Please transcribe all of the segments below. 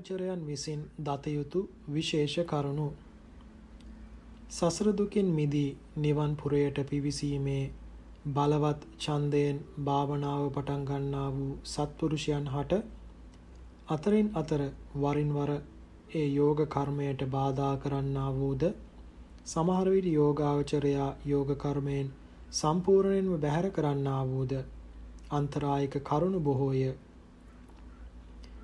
යෝගාවචරයන් විසින් දත යුතු විශේෂ කරුණු. සසර දුකින් මිදී නිවන් පුරයට පිවිසීමේ බලවත් ඡන්දයෙන් භාවනාව පටන් ගන්නා වූ සත්පුරුෂයන් හට අතරින් අතර වරින් වර ඒ යෝග කර්මයට බාධා කරන්නා වූද සමහර විට යෝගාවචරයා යෝග කර්මයෙන් සම්පූර්ණයෙන්ම බැහැර කරන්නා වූද අන්තරායික කරුණු බොහෝය.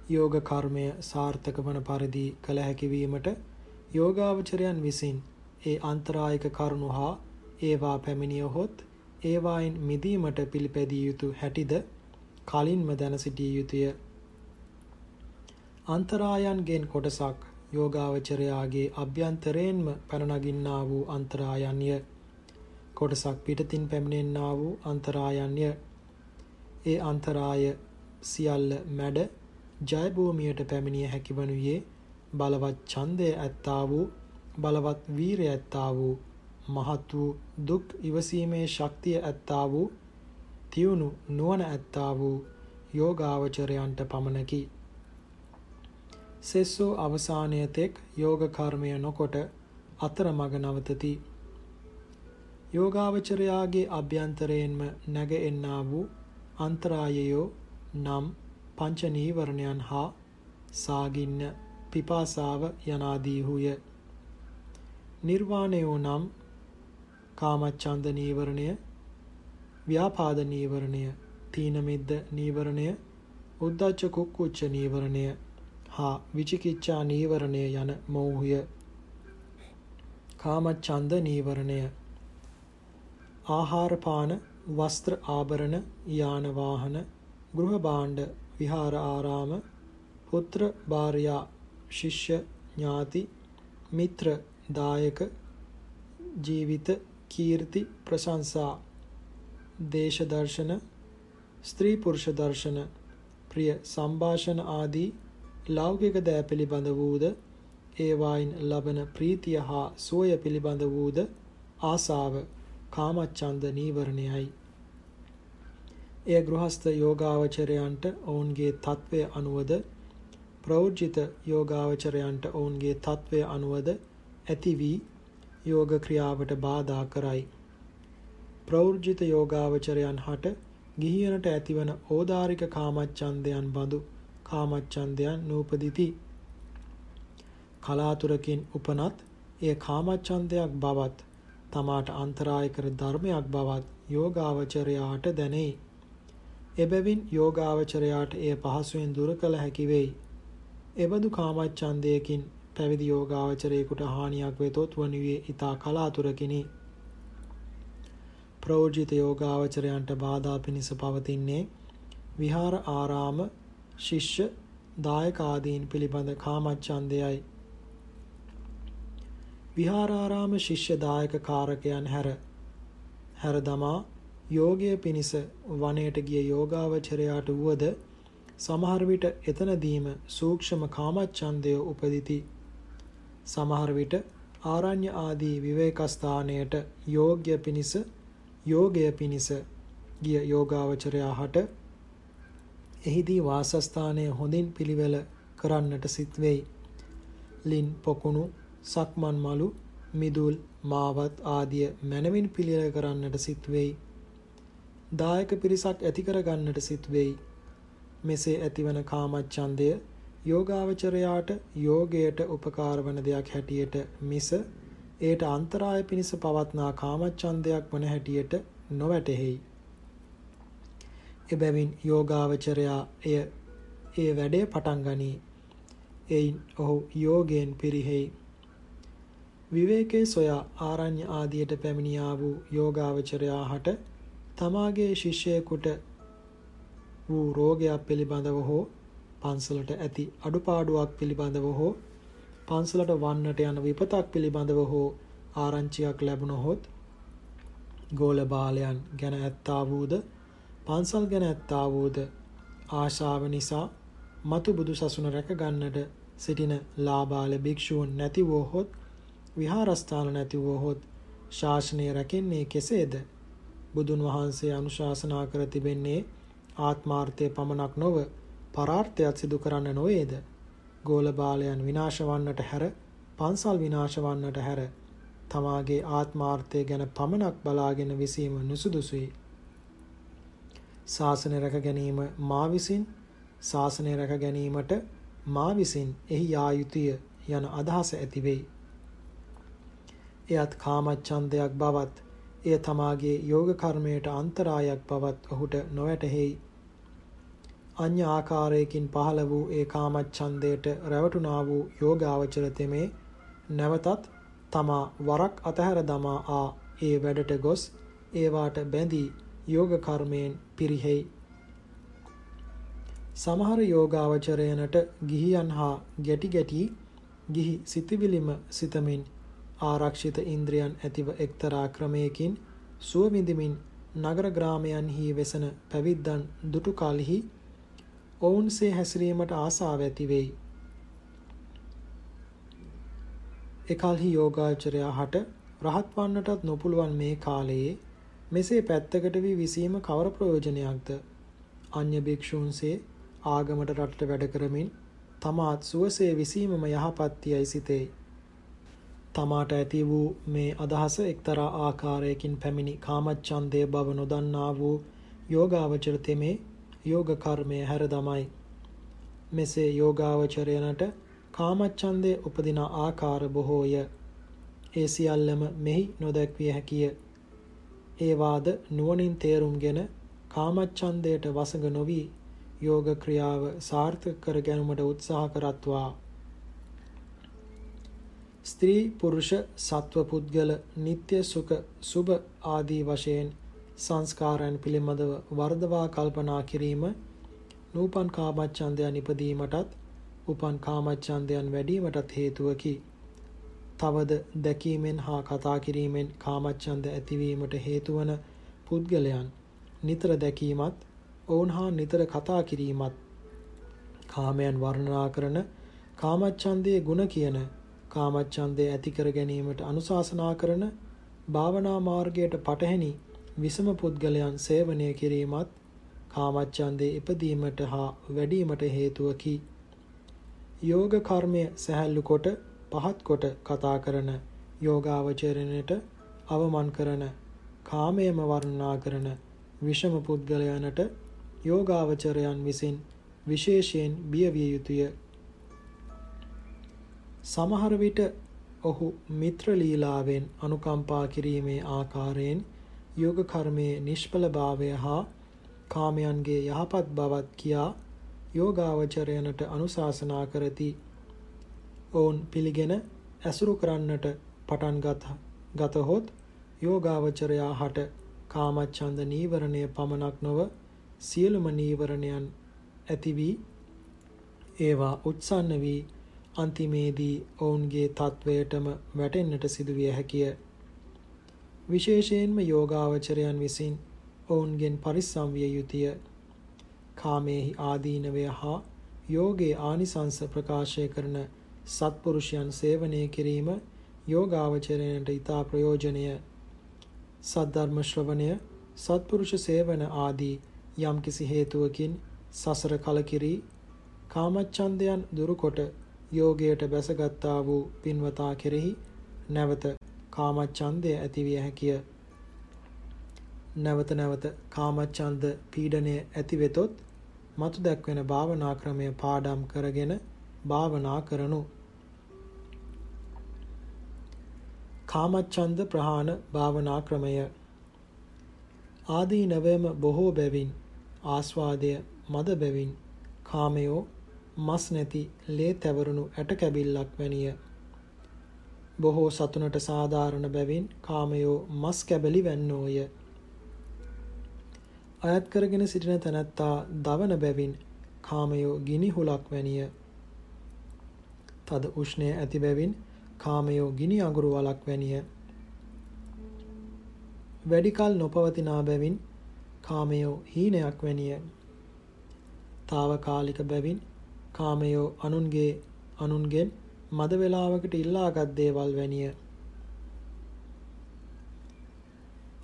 යෝග කර්මය සාර්ථක වන පරිදි කළ හැකි වීමට යෝගාවචරයන් විසින් ඒ අන්තරායික කරුණු හා ඒවා පැමිණියහොත් ඒවායින් මිදීමට පිළිපැදිය යුතු හැටිද කලින්ම දැන සිටිය යුතුය. අන්තරායන්ගෙන් කොටසක් යෝගාවචරයාගේ අභ්‍යන්තරයෙන්ම පැන නගින්නා වූ අන්තරායන්ය. කොටසක් පිටතින් පැමිණෙන්නා වූ අන්තරායන්ය. ඒ අන්තරාය සියල්ල මැඩ ජය භූමියට පැමිණිය හැකි වනුයේ බලවත් ඡන්දය ඇත්තා වූ බලවත් වීරය ඇත්තා වූ මහත් වූ දුක් ඉවසීමේ ශක්තිය ඇත්තා වූ තියුණු නුවණ ඇත්තා වූ යෝගාවචරයන්ට පමණකි. සෙස්සෝ අවසානය තෙක් යෝග කර්මය නොකොට අතරමඟ නවතති. යෝගාවචරයාගේ අභ්‍යන්තරයෙන්ම නැග එන්නා වූ අන්තරායයෝ නම් පංච නීවරණයන් හා සාගින්න පිපාසාව යනාදීහුය. නිර්වාණයෝ නම් කාමච්ඡන්ද නීවරණය, ව්‍යාපාද නීවරණය, තීන මිද්ද නීවරණය, උද්ධච්ච කුක්කුච්ච නීවරණය හා විචිකිච්ඡා නීවරණය යන මෝහය. කාමච්ඡන්ද නීවරණය ආහාර පාන වස්ත්‍ර ආභරණ යාන වාහන ගෘහ භාණ්ඩ විහාර ආරාම පුත්‍ර භාර්යා ශිෂ්‍ය ඥාති මිත්‍ර දායක ජීවිත කීර්ති ප්‍රශංසා දේශ දර්ශන ස්ත්‍රී පුරුෂ දර්ශන ප්‍රිය සංഭാෂණ ආදී ලෞකික දෑ පිළිබඳ වූද ඒවායින් ලබන ප්‍රීතිය හා සෝය පිළිබඳ වූද ආසාව කාමච්ඡන්ද නීවරණයයි. එය ගෘහස්ත යෝගාවචරයන්ට ඔවුන්ගේ తත්වය අනුවද ප්‍රෞර්ජිත යෝගාවචරයන්ට ඔවුන්ගේ తත්වය අනුවද ඇති වී යෝග ක්‍රියාවට බාධා කරයි. ප්‍රෞර්ජිත යෝගාවචරයන් හට ගිහියනට ඇතිවන ඕදාරික කාමච්ඡන්දයන් බඳු කාමච්ඡන්දයන් නූපදිති. කලාතුරකින් උපනත් එය කාමච්ඡන්දයක් බවත් තමාට අන්තරාය කර ධර්මයක් බවත් යෝගාවචරයාට දැනේ. එබැවින් යෝගාවචරයාට එය පහසුවෙන් දුර කළ හැකි වෙයි. එබඳු කාමච්ඡන්දයකින් පැවිදි යෝගාවචරයෙකුට හානියක් වෙතොත් වනුයේ ඊතා කලාතුරකිනි. ප්‍රෝජිත යෝගාවචරයන්ට බාධා පිණිස පවතින්නේ විහාර ආරාම ශිෂ්‍ය දායක ආදීන් පිළිබඳ කාමච්ඡන්දයයි. විහාරාරාම ශිෂ්‍ය දායක කාරකයන් හැර හැර දමා යෝගය පිණිස වනයට ගිය යෝගාවචරයාට වුවද සමහර විට එතනදීම සූක්ෂම කාමච්ඡන්දය උපදිති. සමහර විට ආරණ්‍ය ආදී විවේකස්ථානයට යෝග්‍ය පිණිස යෝගය පිණිස ගිය යෝගාවචරයා හට එහිදී වාසස්ථානය හොඳින් පිළිවෙල කරන්නට සිත් වෙයි. ලින් පොකුණු සක්මන් මලු මිදුල් මාවත් ආදිය මනවින් පිළිවෙල කරන්නට සිත් වෙයි. දායක පිරිසක් ඇති කරගන්නට සිත් වෙයි. මෙසේ ඇතිවන කාමච්ඡන්දය යෝගාවචරයාට යෝගයට උපකාර වන දෙයක් හැටියට මිස ඒට අන්තරාය පිණිස පවත්නා කාමච්ඡන්දයක් වන හැටියට නොවැටහෙයි. එබැවින් යෝගාවචරයා එය ඒ වැඩේ පටන් ගනී. එයින් ඔහු යෝගයෙන් පිරිහෙයි. විවේකයේ සොයා ආරණ්‍ය ආදියට පැමිණියා වූ යෝගාවචරයා හට තමාගේ ශිෂ්‍යයෙකුට වූ රෝගයක් පිළිබඳව හෝ පන්සලට ඇති අඩුපාඩුවක් පිළිබඳව හෝ පන්සලට වන්නට යන විපතක් පිළිබඳව හෝ ආරංචියක් ලැබුණහොත් ගෝල බාලයන් ගැන ඇත්තා වූද පන්සල් ගැන ඇත්තා වූද ආශාව නිසා මතු බුදු සසුන රැක ගන්නට සිටින ලාබාල භික්ෂූන් නැති වූහොත් විහාරස්ථාන නැති වූහොත් ශාසනය රැකෙන්නේ කෙසේද? බුදුන් වහන්සේ අනුශාසනා කර තිබෙන්නේ ආත්මාර්ථය පමණක් නොව පරාර්ථයත් සිදු කරන්න නොවේද? ගෝල බාලයන් විනාශ වන්නට හැර පන්සල් විනාශ වන්නට හැර තමාගේ ආත්මාර්ථය ගැන පමණක් බලාගෙන විසීම නුසුදුසුයි. ශාසනය රැක ගැනීම මා විසින් ශාසනය රැක ගැනීමට මා විසින් එහි යා යුතුය යන අදහස ඇති වෙයි. එයත් කාමච්ඡන්දයක් බවත් එය තමාගේ යෝග කර්මයට අන්තරායක් බවත් ඔහුට නොවැටහෙයි. අඤ්‍ය ආකාරයකින් පහළ වූ ඒ කාමච්ඡන්දයට රැවටුණා වූ යෝගාවචර තෙමේ නැවතත් තමා වරක් අතහැර දමා ආ ඒ වැඩට ගොස් ඒවාට බැඳී යෝග කර්මයෙන් පිරිහෙයි. සමහර යෝගාවචරයනට ගිහියන් හා ගැටි ගැටි ගිහි සිතවිලිම සිතමින් ආරක්ෂිත ඉන්ද්‍රයන් ඇතිව එක්තරා ක්‍රමයකින් සුව විඳිමින් නගර ග්‍රාමයන්හි වෙසෙන පැවිද්දන් දුටු කලෙහි ඔවුන්සේ හැසිරීමට ආසාව ඇති වෙයි. එකල්හි යෝගාචරයා හට රහත් වන්නටත් නොපුළුවන් මේ කාලයේ මෙසේ පැත්තකට වී විසීම කවර ප්‍රයෝජනයක්ද? අන්‍ය භික්ෂූන්සේ ආගමට රටට වැඩ කරමින් තමාත් සුවසේ විසීමම යහපත්යයි සිතේ. තමාට ඇති වූ මේ අදහස එක්තරා ආකාරයකින් පැමිණි කාමච්ඡන්දය බව නොදන්නා වූ යෝගාවචර තෙමේ යෝග කර්මය හැර දමයි. මෙසේ යෝගාවචරයනට කාමච්ඡන්දය උපදින ආකාර බොහෝය. ඒ සියල්ලම මෙහි නොදැක්විය හැකිය. ඒ වාද නුවණින් තේරුම්ගෙන කාමච්ඡන්දයට වසඟ නොවි යෝග ක්‍රියාව සාර්ථක කර ගැනීමට උත්සාහ කරත්වා. ස්ත්‍රී පුරුෂ සත්ව පුද්ගල නিত্য සුඛ සුබ ආදී වශයෙන් සංස්කාරයන් පිළිබඳව වර්ධවා කල්පනා කිරීම නූපන් කාමච්ඡන්දයන් ඉපදීමටත් උපන් කාමච්ඡන්දයන් වැඩිවීමටත් හේතුවකි. තවද දැකීමෙන් හා කතා කිරීමෙන් කාමච්ඡන්ද ඇතිවීමට හේතුවන පුද්ගලයන් නිතර දැකීමත් ඔවුන් හා නිතර කතා කිරීමත් කාමයන් වර්ණනා කරන කාමච්ඡන්දයේ ಗುಣ කියන කාමච්ඡන්දය ඇති කර ගැනීමට අනුශාසනා කරන භාවනා මාර්ගයට පටහැනි විසම පුද්ගලයන් සේවනය කිරීමත් කාමච්ඡන්දේ ඉපදීමට හා වැඩිවීමට හේතුවකි. යෝග කර්මය සැහැල්ලු කොට පහත් කොට කතා කරන යෝගාවචරණයට අවමන් කරන කාමයේම වර්ණනා කරන විෂම පුද්ගලයන්ට යෝගාවචරයන් විසින් විශේෂයෙන් බියවිය යුතුය. සමහර විට ඔහු මිත්‍ර ලීලාවෙන් අනුකම්පා කිරීමේ ආකාරයෙන් යෝග කර්මයේ නිෂ්ඵලභාවය හා කාමයන්ගේ යහපත් බවත් කියා යෝගාවචරයනට අනුශාසනා කරති. ඔවුන් පිළිගෙන ඇසුරු කරන්නට පටන් ගතහොත් යෝගාවචරයා හට කාමච්ඡන්ද නීවරණය පමණක් නොව සියලුම නීවරණයන් ඇති වී ඒවා උත්සන්න වී අන්තිමේදී ඔවුන්ගේ තත්වයටම වැටෙන්නට සිදුවිය හැකිය. විශේෂයෙන්ම යෝගාවචරයන් විසින් ඔවුන්ගෙන් පරිස්සම් විය යුතුය. කාමේහි ආදීනවය හා යෝගේ ආනිසංස ප්‍රකාශය කරන සත්පුරුෂයන් සේවනය කිරීම යෝගාවචරණයට ඉතා ප්‍රයෝජනය සද්ධර්ම ශ්‍රවණය සත්පුරුෂ සේවන ආදී යම්කිසි හේතුවකින් සසර කලකිරී කාමච්ඡන්දයන් දුරුකොට යෝගයට බැසගත්තා වූ පින්වතා කෙරෙහි නැවත කාමච්ඡන්දය ඇතිවිය හැකිය නැවත නැවත කාමච්ඡන්ද පීඩනය ඇතිවෙතොත් මතු දැක්වෙන භාවනා ක්‍රමය පාඩම් කරගෙන භාවනා කරනු. කාමච්ඡන්ද ප්‍රහාණ භාවනා ක්‍රමය ආදී නවයම බොහෝ බැවින් ආස්වාදය මද බැවින් කාමයෝ මස් නැති ලේ තැවරුණු ඇට කැබිල්ලක් වැනිය බොහෝ සතුනට සාධාරණ බැවින් කාමයෝ මස් කැබලි වැන්නෝය අයත් කරගෙන සිටින තැනැත්තා දවන බැවින් කාමයෝ ගිනි හුලක් වැනිය. තද උෂ්ණය ඇති බැවින් කාමයෝ ගිනි අඟුරු වලක් වැනිය. වැඩිකල් නොපවතිනා බැවින් කාමයෝ හීනයක් වැනිය. తాවකාලික බැවින් කාමයෝ අනුන්ගේ අනුන්ගෙන් මද වේලාවකට ඉල්ලාගත් දේවල් වැනිය.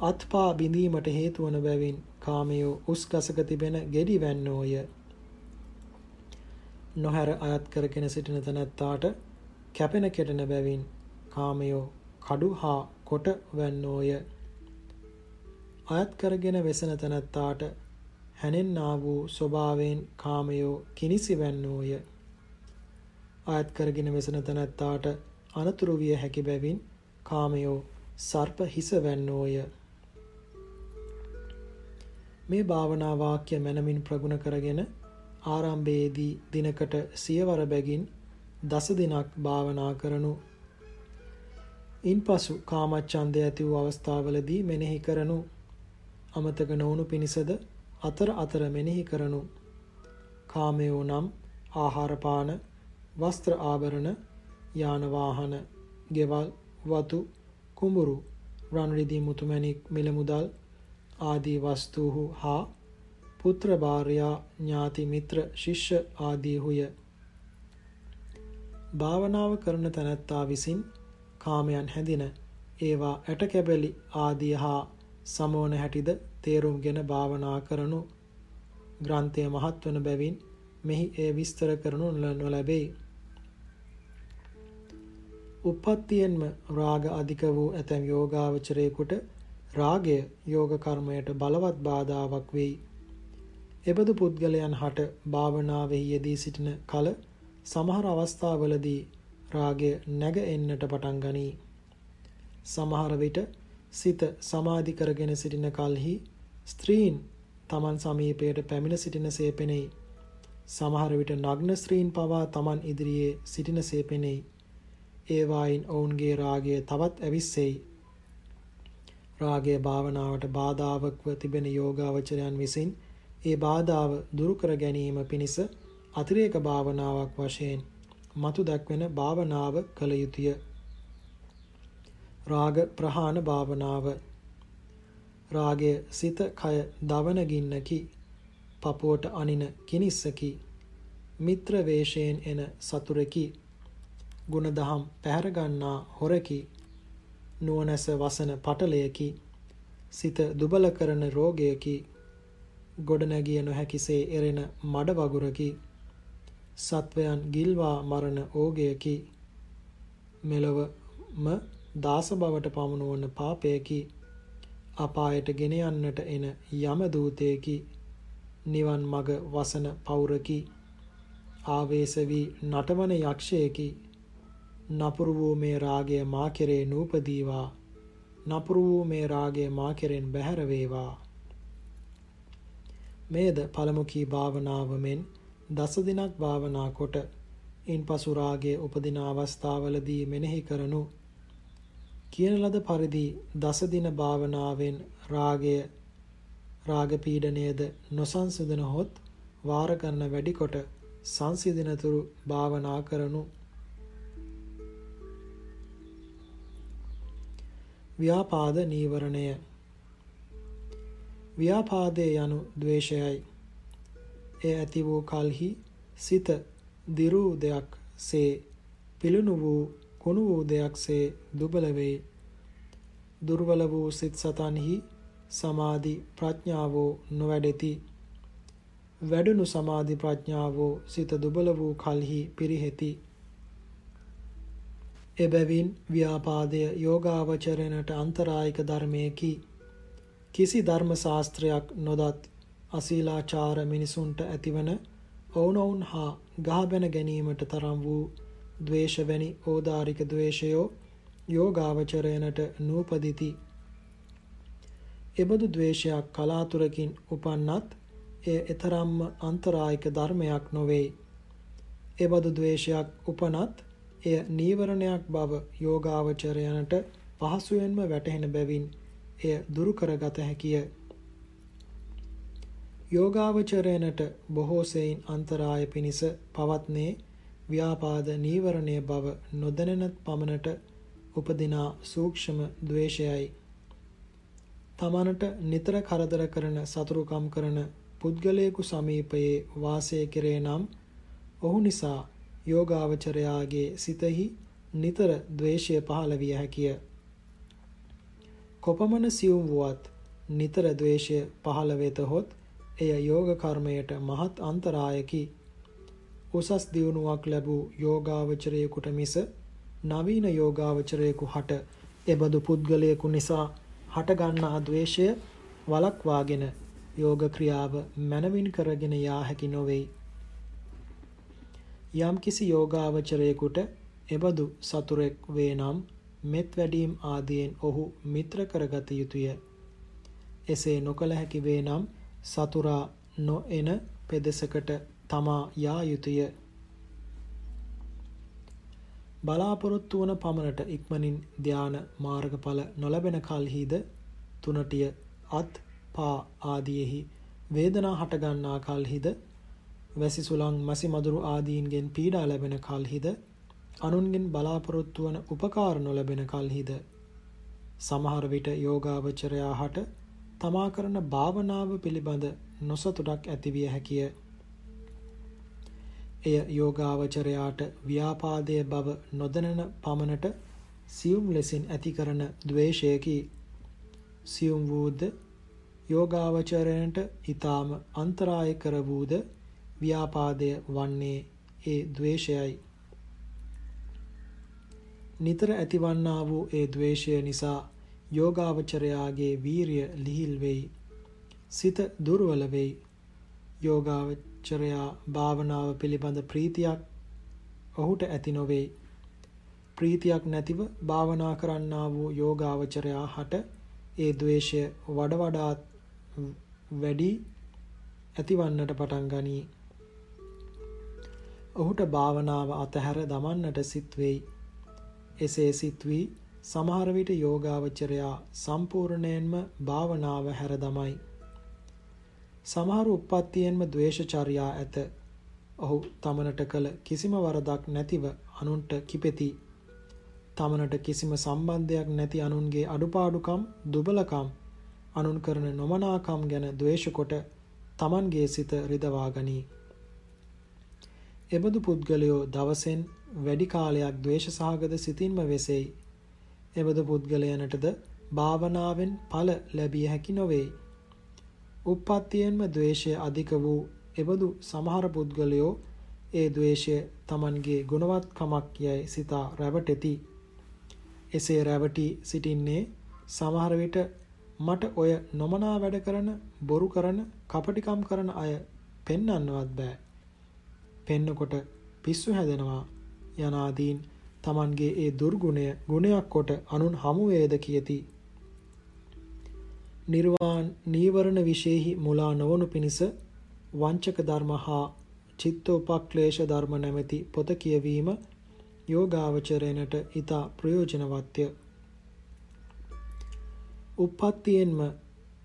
අත්පා බිඳීමට හේතු වන බැවින් කාමයෝ උස් ගසක තිබෙන ගෙඩි වැන්නෝය. නොහැර අයත් කරගෙන සිටින තැනැත්තාට කැපෙන කෙටෙන බැවින් කාමයෝ කඩු හා කොට වැන්නෝය. අයත් කරගෙන වෙසෙන තැනැත්තාට හැනෙන්නා වූ ස්වභාවයෙන් කාමයෝ කිනිසි වැන්නෝය. අයත් කරගෙන වෙසෙන තැනැත්තාට අනතුරු විය හැකි බැවින් කාමයෝ සර්ප හිස වැන්නෝය. මේ භාවනා වාක්‍ය මනමින් ප්‍රගුණ කරගෙන ආරම්භයේදී දිනකට සියවර බැගින් දස දිනක් භාවනා කරනු. ඉන්පසු කාමච්ඡන්දය ඇති වූ අවස්ථාවලදී මෙනෙහි කරනු. අමතක නොවුණු පිණිසද අතර අතර මෙනෙහි කරනු. කාමයෝ නම් ආහාර පාන, වස්ත්‍ර ආභරණ, යාන වාහන, ගෙවල්, වතු, කුඹුරු, රන් රිදී මුතුමැණික් මිල මුදල් ආදී වස්තුහු හා පුත්‍ර භාර්යා ඥාති මිත්‍ර ශිෂ්‍ය ආදීහුය භාවනාව කරන තැනැත්තා විසින් කාමයන් හැඳින ඒවා ඇටකැබලි ආදිය හා සමෝන හැටිද තේරුම්ගෙන භාවනා කරනු ග්‍රන්ථය මහත් වන බැවින් මෙහි ඒ විස්තර කරනු නොලැබෙයි. උප්පත්තියෙන්ම රාග අධික වූ ඇතැම් යෝගාවචරයෙකුට රාගය යෝග කර්මයට බලවත් බාධාවක් වෙයි. එබඳු පුද්ගලයන් හට භාවනාවෙහි යෙදී සිටින කල සමහර අවස්ථාවලදී රාගය නැග එන්නට පටන් ගනී. සමහර විට සිත සමාධි කරගෙන සිටින කල්හි ස්ත්‍රීන් තමන් සමීපයට පැමිණ සිටින සේපෙනෙයි. සමහර විට නග්න ස්ත්‍රීන් පවා තමන් ඉදිරියේ සිටින සේපෙනෙයි. ඒවායින් ඔවුන්ගේ රාගය තවත් ඇවිස්සෙයි. රාගය භාවනාවට බාධාවක්ව තිබෙන යෝගාවචරයන් විසින් ඒ බාධාව දුරු කර ගැනීම පිණිස අතිරේක භාවනාවක් වශයෙන් මතු දැක්වෙන භාවනාව කළ යුතුය. රාග ප්‍රහාණ භාවනාව රාගය සිත කය දවන ගින්නකි. පපුවට අනින කිනිස්සකි. මිත්‍ර වේශයෙන් එන සතුරෙකි. ගුණදහම් පැහැර ගන්නා හොරකි. නුවණැස වසන පටලයකි. සිත දුබල කරන රෝගයකි. ගොඩනැගිය නොහැකිසේ එරෙන මඩ වගුරකි සත්වයන් ගිල්වා මරණ ඕගයකි. මෙලොවම දාස බවට පමුණුවන පාපයකි. අපායට ගෙන යන්නට එන යම දූතයෙකි. නිවන් මග වසන පෞරකි ආවේශ වී නටවන යක්ෂයෙකි. නපුරු වූ මේ රාගය මා කෙරේ නූපදීවා. නපුරු වූ මේ රාගය මා කෙරෙන් බැහැර වේවා. මේද පළමු කී භාවනාව මෙන් දස දිනක් භාවනා කොට ඉන්පසු රාගයේ උපදින අවස්ථාවලදී මෙනෙහි කරනු කියන ලද පරිදි දස දින භාවනාවෙන් රාගය රාග පීඩනයේද නොසංසිඳන හොත් වාර කරන වැඩි කොට සංසිඳනතුරු භාවනා කරනු ව්‍යාපාද නීවරණය ව්‍යාපාදය යනු ද්වේෂයයි. එය ඇති වූ කල්හි සිත දිරූ දෙයක් සේ පිළුණු වූ කුණු වූ දෙයක් සේ දුබල වේ. දුර්වල වූ සිත් සතන්හි සමාධි ප්‍රඥාවෝ නොවැඩෙති. වැඩුණු සමාධි ප්‍රඥාවෝ සිත දුබල වූ කල්හි පිරිහෙති. එබැවින් ව්‍යාපාදය යෝගාවචරණට අන්තරායික ධර්මයකි. කිසි ධර්ම ශාස්ත්‍රයක් නොදත් අසීලාචාර මිනිසුන්ට ඇතිවන ඔවුනොවුන් හා ගහබැන ගැනීමට තරම් වූ ද්වේෂ වැනි ඕදාරික ද්වේෂයෝ යෝගාවචරයනට නූපදිති. එබඳු ද්වේෂයක් කලාතුරකින් උපන්නත් එය එතරම්ම අන්තරායික ධර්මයක් නොවේ. එබඳු ද්වේෂයක් උපනත් එය නීවරණයක් බව යෝගාවචරයනට පහසුවෙන්ම වැටහෙන බැවින් එය දුරු කරගත හැකිය. යෝගාවචරයනට බොහෝ සෙයින් අන්තරාය පිණිස පවත්නේ ව්‍යාපාද නීවරණය බව නොදැනෙන පමණට උපදිනා සූක්ෂම ද්වේෂයයි. තමනට නිතර කරදර කරන සතුරුකම් කරන පුද්ගලයෙකු සමීපයේ වාසය කෙරේ නම් ඔහු නිසා යෝගාවචරයාගේ සිතෙහි නිතර ද්වේෂය පහළ විය හැකිය. කොපමණ සියුම් වුවත් නිතර ද්වේෂය පහළ වෙතහොත් එය යෝග කර්මයට මහත් අන්තරායකි. උසස් දියුණුවක් ලැබූ යෝගාවචරයෙකුට මිස නවීන යෝගාවචරයෙකු හට එබඳු පුද්ගලයෙකු නිසා හටගන්නා ද්වේෂය වළක්වාගෙන යෝග ක්‍රියාව මනවින් කරගෙන යා හැකි නොවේයි. යම්කිසි යෝගාවචරයෙකුට එබඳු සතුරෙක් වේ නම් මෙත් වැඩීම් ආදියෙන් ඔහු මිත්‍ර කරගත යුතුය. එසේ නොකළ හැකි වේ නම් සතුරා නොඑන පෙදෙසකට තමා යා යුතුය. බලාපොරොත්තු වන පමණට ඉක්මනින් ධාන මාර්ගඵල නොලැබෙන කල්හිද තුනටිය අත් පා ආදීෙහි වේදනා හටගන්නා කල්හිද වැසි සුළං මසි මදුරු ආදීන්ගෙන් පීඩා ලැබෙන කල්හිද අනුන්ගෙන් බලාපොරොත්තු වන උපකාර නොලැබෙන කල්හිද සමහර විට යෝගාවචරයා හට තමා කරන භාවනාව පිළිබඳ නොසතුටක් ඇතිවිය හැකිය. එය යෝගාවචරයාට ව්‍යාපාදය බව නොදැනෙන පමණට සියුම් ලෙසින් ඇති කරන ද්වේෂයකි. සියුම් වූද යෝගාවචරයන්ට ඊටාම අන්තරාය කර වූද ව්‍යාපාදය වන්නේ ඒ ද්වේෂයයි. නිතර ඇතිවන්නා වූ ඒ ද්වේෂය නිසා යෝගාවචරයාගේ වීරිය ලිහිල් වෙයි. සිත දුර්වල වෙයි. යෝගාවචරයා භාවනාව පිළිබඳ ප්‍රීතියක් ඔහුට ඇති නොවේ. ප්‍රීතියක් නැතිව භාවනා කරන්නා වූ යෝගාවචරයා හට ඒ ද්වේෂය වඩ වඩාත් වැඩි ඇතිවන්නට පටන් ගනී. ඔහුට භාවනාව අතහැර දමන්නට සිත් වෙයි. එසේ සිත් වී සමහර විට යෝගාවචරයා සම්පූර්ණයෙන්ම භාවනාව හැර දමයි. සමහර උප්පත්තියෙන්ම ද්වේෂචර්යා ඇත. ඔහු තමනට කළ කිසිම වරදක් නැතිව අනුන්ට කිපෙති. තමනට කිසිම සම්බන්ධයක් නැති අනුන්ගේ අඩුපාඩුකම් දුබලකම් අනුන් කරන නොමනාකම් ගැන ද්වේෂ කොට තමන්ගේ සිත රිදවා ගනී. එබඳු පුද්ගලයෝ දවසෙන් වැඩි කාලයක් ද්වේෂ සහගත සිතින්ම වෙසෙයි. එබඳු පුද්ගලයනටද භාවනාවෙන් ඵල ලැබිය හැකි නොවේ. උප්පත්තියෙන්ම ද්වේෂය අධික වූ එබඳු සමහර පුද්ගලයෝ ඒ ද්වේෂය Tamanගේ ගුණවත්කමක් යයි සිතා රැවටෙති. එසේ රැවටි සිටින්නේ සමහර විට මට ඔය නොමනා වැඩ කරන බොරු කරන කපටිකම් කරන අය පෙන්වන්නවත් බෑ. පෙන්නකොට පිස්සු හැදෙනවා යනාදීන් Tamanගේ ඒ දුර්ගුණය ගුණයක් කොට අනුන් හමු වේද කියති. නිර්වාණ නීවරණ විශේෂෙහි මුලා නොවනු පිණිස වංචක ධර්ම හා චිත්තෝපක්ලේශ ධර්ම නැමැති පොත කියවීම යෝගාවචරයනට ඊතා ප්‍රයෝජනවත්ය. උප්පත්තියෙන්ම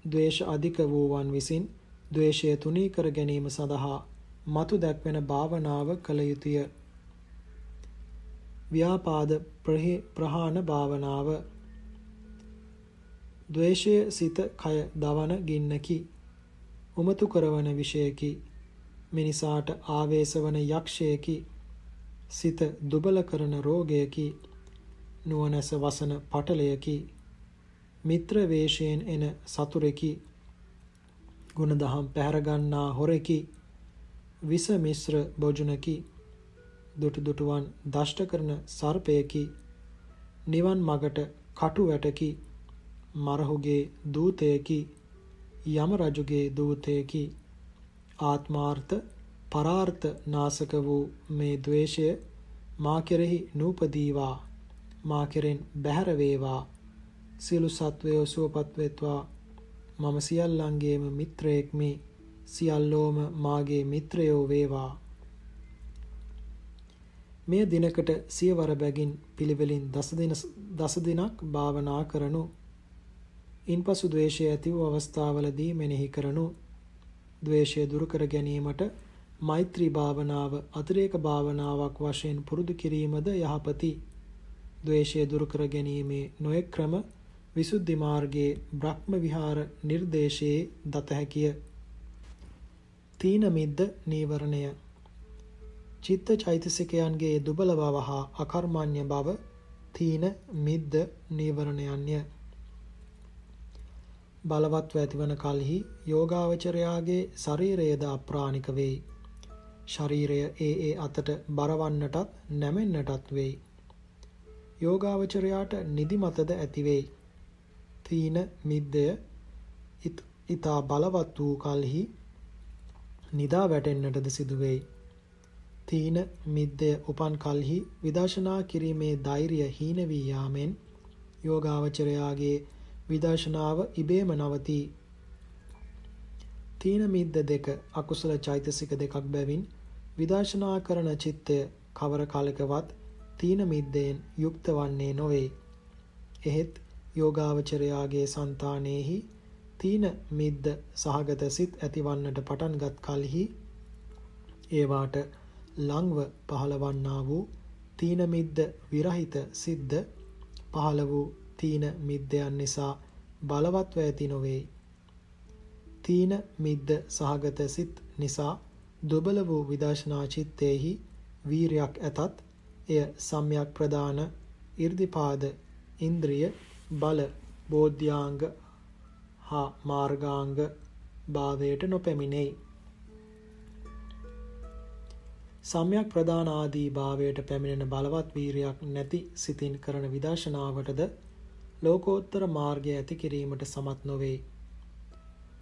ද්වේෂ අධික වූවන් විසින් ද්වේෂය තුනී කර ගැනීම සඳහා මතු දැක්වෙන භාවනාව කළ යුතුය. ව්‍යාපාද ප්‍රහාණ භාවනාව ද්වේෂය සිත කය දවන ගින්නකි. උමතු කරවන විෂයකි. මිනිසාට ආවේශ වන යක්ෂයකි. සිත දුබල කරන රෝගයකි. නුවණැස වසන පටලයකි. මිත්‍ර වේශයෙන් එන සතුරෙකි. ගුණදහම් පැහැර ගන්නා හොරෙකි. විස මිශ්‍ර බොජුනකි. දුටු දුටුවන් දෂ්ට කරන සර්පයකි. නිවන් මගට කටු වැටකි. මරහුගේ දූතයකි. යම රජුගේ දූතයකි. ආත්මාර්ථ පරාර්ථ නාසක වූ මේ द्वේෂය මා කෙරෙහි නූපදීවා මා කෙරෙන් බැහැර වේවා සියලු සත්වයෝ සුවපත් වෙත්වා මම සියල්ලන්ගේම මිත්‍රයෙක් මේ සියල්ලෝම මාගේ මිත්‍රයෝ වේවා මෙය දිනකට සියවර බැගින් පිළිවෙලින් දස දින දස දිනක් භාවනා කරනු. ඉන්පසු ද්වේෂය ඇති වූ අවස්ථාවලදී මෙනෙහි කරනු. ද්වේෂය දුරු කර ගැනීමට මෛත්‍රී භාවනාව අතිරේක භාවනාවක් වශයෙන් පුරුදු කිරීමද යහපති. ද්වේෂය දුරු කර ගැනීමේ නොයෙක් ක්‍රම විසුද්ධි මාර්ගයේ බ්‍රහ්ම විහාර නිර්දේශයේ දත හැකිය. තීන මිද්ද නීවරණය චිත්ත චෛතසිකයන්ගේ දුබල බව හා අකර්මණ්‍ය බව තීන මිද්ද නීවරණයන්ය. බලවත්ව ඇතිවන කලෙහි යෝගාවචරයාගේ ශරීරයේද අප්‍රාණික වෙයි. ශරීරය ඒ ඒ අතට බරවන්නටත් නැමෙන්නටත් වෙයි. යෝගාවචරයාට නිදිමතද ඇති වෙයි. තීන මිද්දය ඊතා බලවත් වූ කලෙහි නිදා වැටෙන්නටද සිදු වෙයි. තීන මිද්දය උපන් කලෙහි විදර්ශනා කිරීමේ ධෛර්යය හීන වී යාමෙන් යෝගාවචරයාගේ විදර්ශනාව ඉබේම නවතී. තීන මිද්ද දෙක අකුසල චෛතසික දෙකක් බැවින් විදර්ශනා කරන චිත්තය කවර කලකවත් තීන මිද්දෙන් යුක්ත වන්නේ නොවේ. එහෙත් යෝගාවචරයාගේ సంతානෙහි තීන මිද්ද සහගත සිත් ඇතිවන්නට පටන්ගත් කලෙහි ඒවාට ලංව පහළවන්නා වූ තීන මිද්ද විරහිත සිද්ද පහළ වූ තීන මිද්දයන් නිසා බලවත්ව ඇති නොවේ. තීන මිද්ද සහගත සිත් නිසා දුබල වූ විදර්ශනා චිත්තේහි වීරයක් ඇතත් එය සම්‍යක් ප්‍රදාන 이르දිපාද ඉන්ද්‍රිය බල බෝධ්‍යාංග හා මාර්ගාංග භාවයට නොපැමිණෙයි. සම්‍යක් ප්‍රදාන ආදී භාවයට පැමිණෙන බලවත් වීරයක් නැති සිතින් කරන විදර්ශනාවටද ලෝකෝත්තර මාර්ගය ඇති කිරීමට සමත් නොවේ.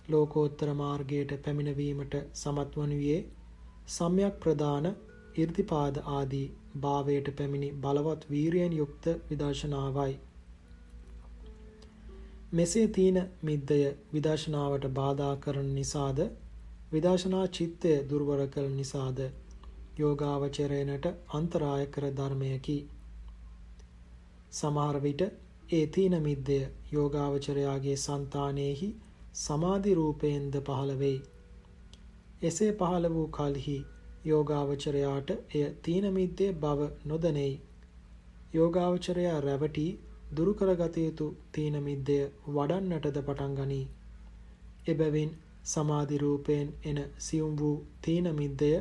ලෝකෝත්තර මාර්ගයට පැමිණවීමට සමත් වනුයේ සම්‍යක් ප්‍රදාන 이르දිපාද ආදී භාවයට පැමිණි බලවත් වීරියෙන් යුක්ත විදර්ශනාවයි. මෙසේ තීන මිද්දය විදර්ශනාවට බාධා කරන නිසාද විදර්ශනා චිත්තය දුර්වල කළ නිසාද යෝගාවචරයනට අන්තරාය කර ධර්මයකි. සමහර විට ඒ තීන මිද්දය යෝගාවචරයාගේ సంతානෙහි සමාධි රූපයෙන්ද පහළ වෙයි. එසේ පහළ වූ කලෙහි යෝගාවචරයාට එය තීන මිද්දේ බව නොදනෙයි. යෝගාවචරයා රැවටි දුරු කරගත යුතු තීන මිද්දය වඩන්නටද පටන් ගනී. එබැවින් සමාධි රූපයෙන් එන සියුම් වූ තීන මිද්දය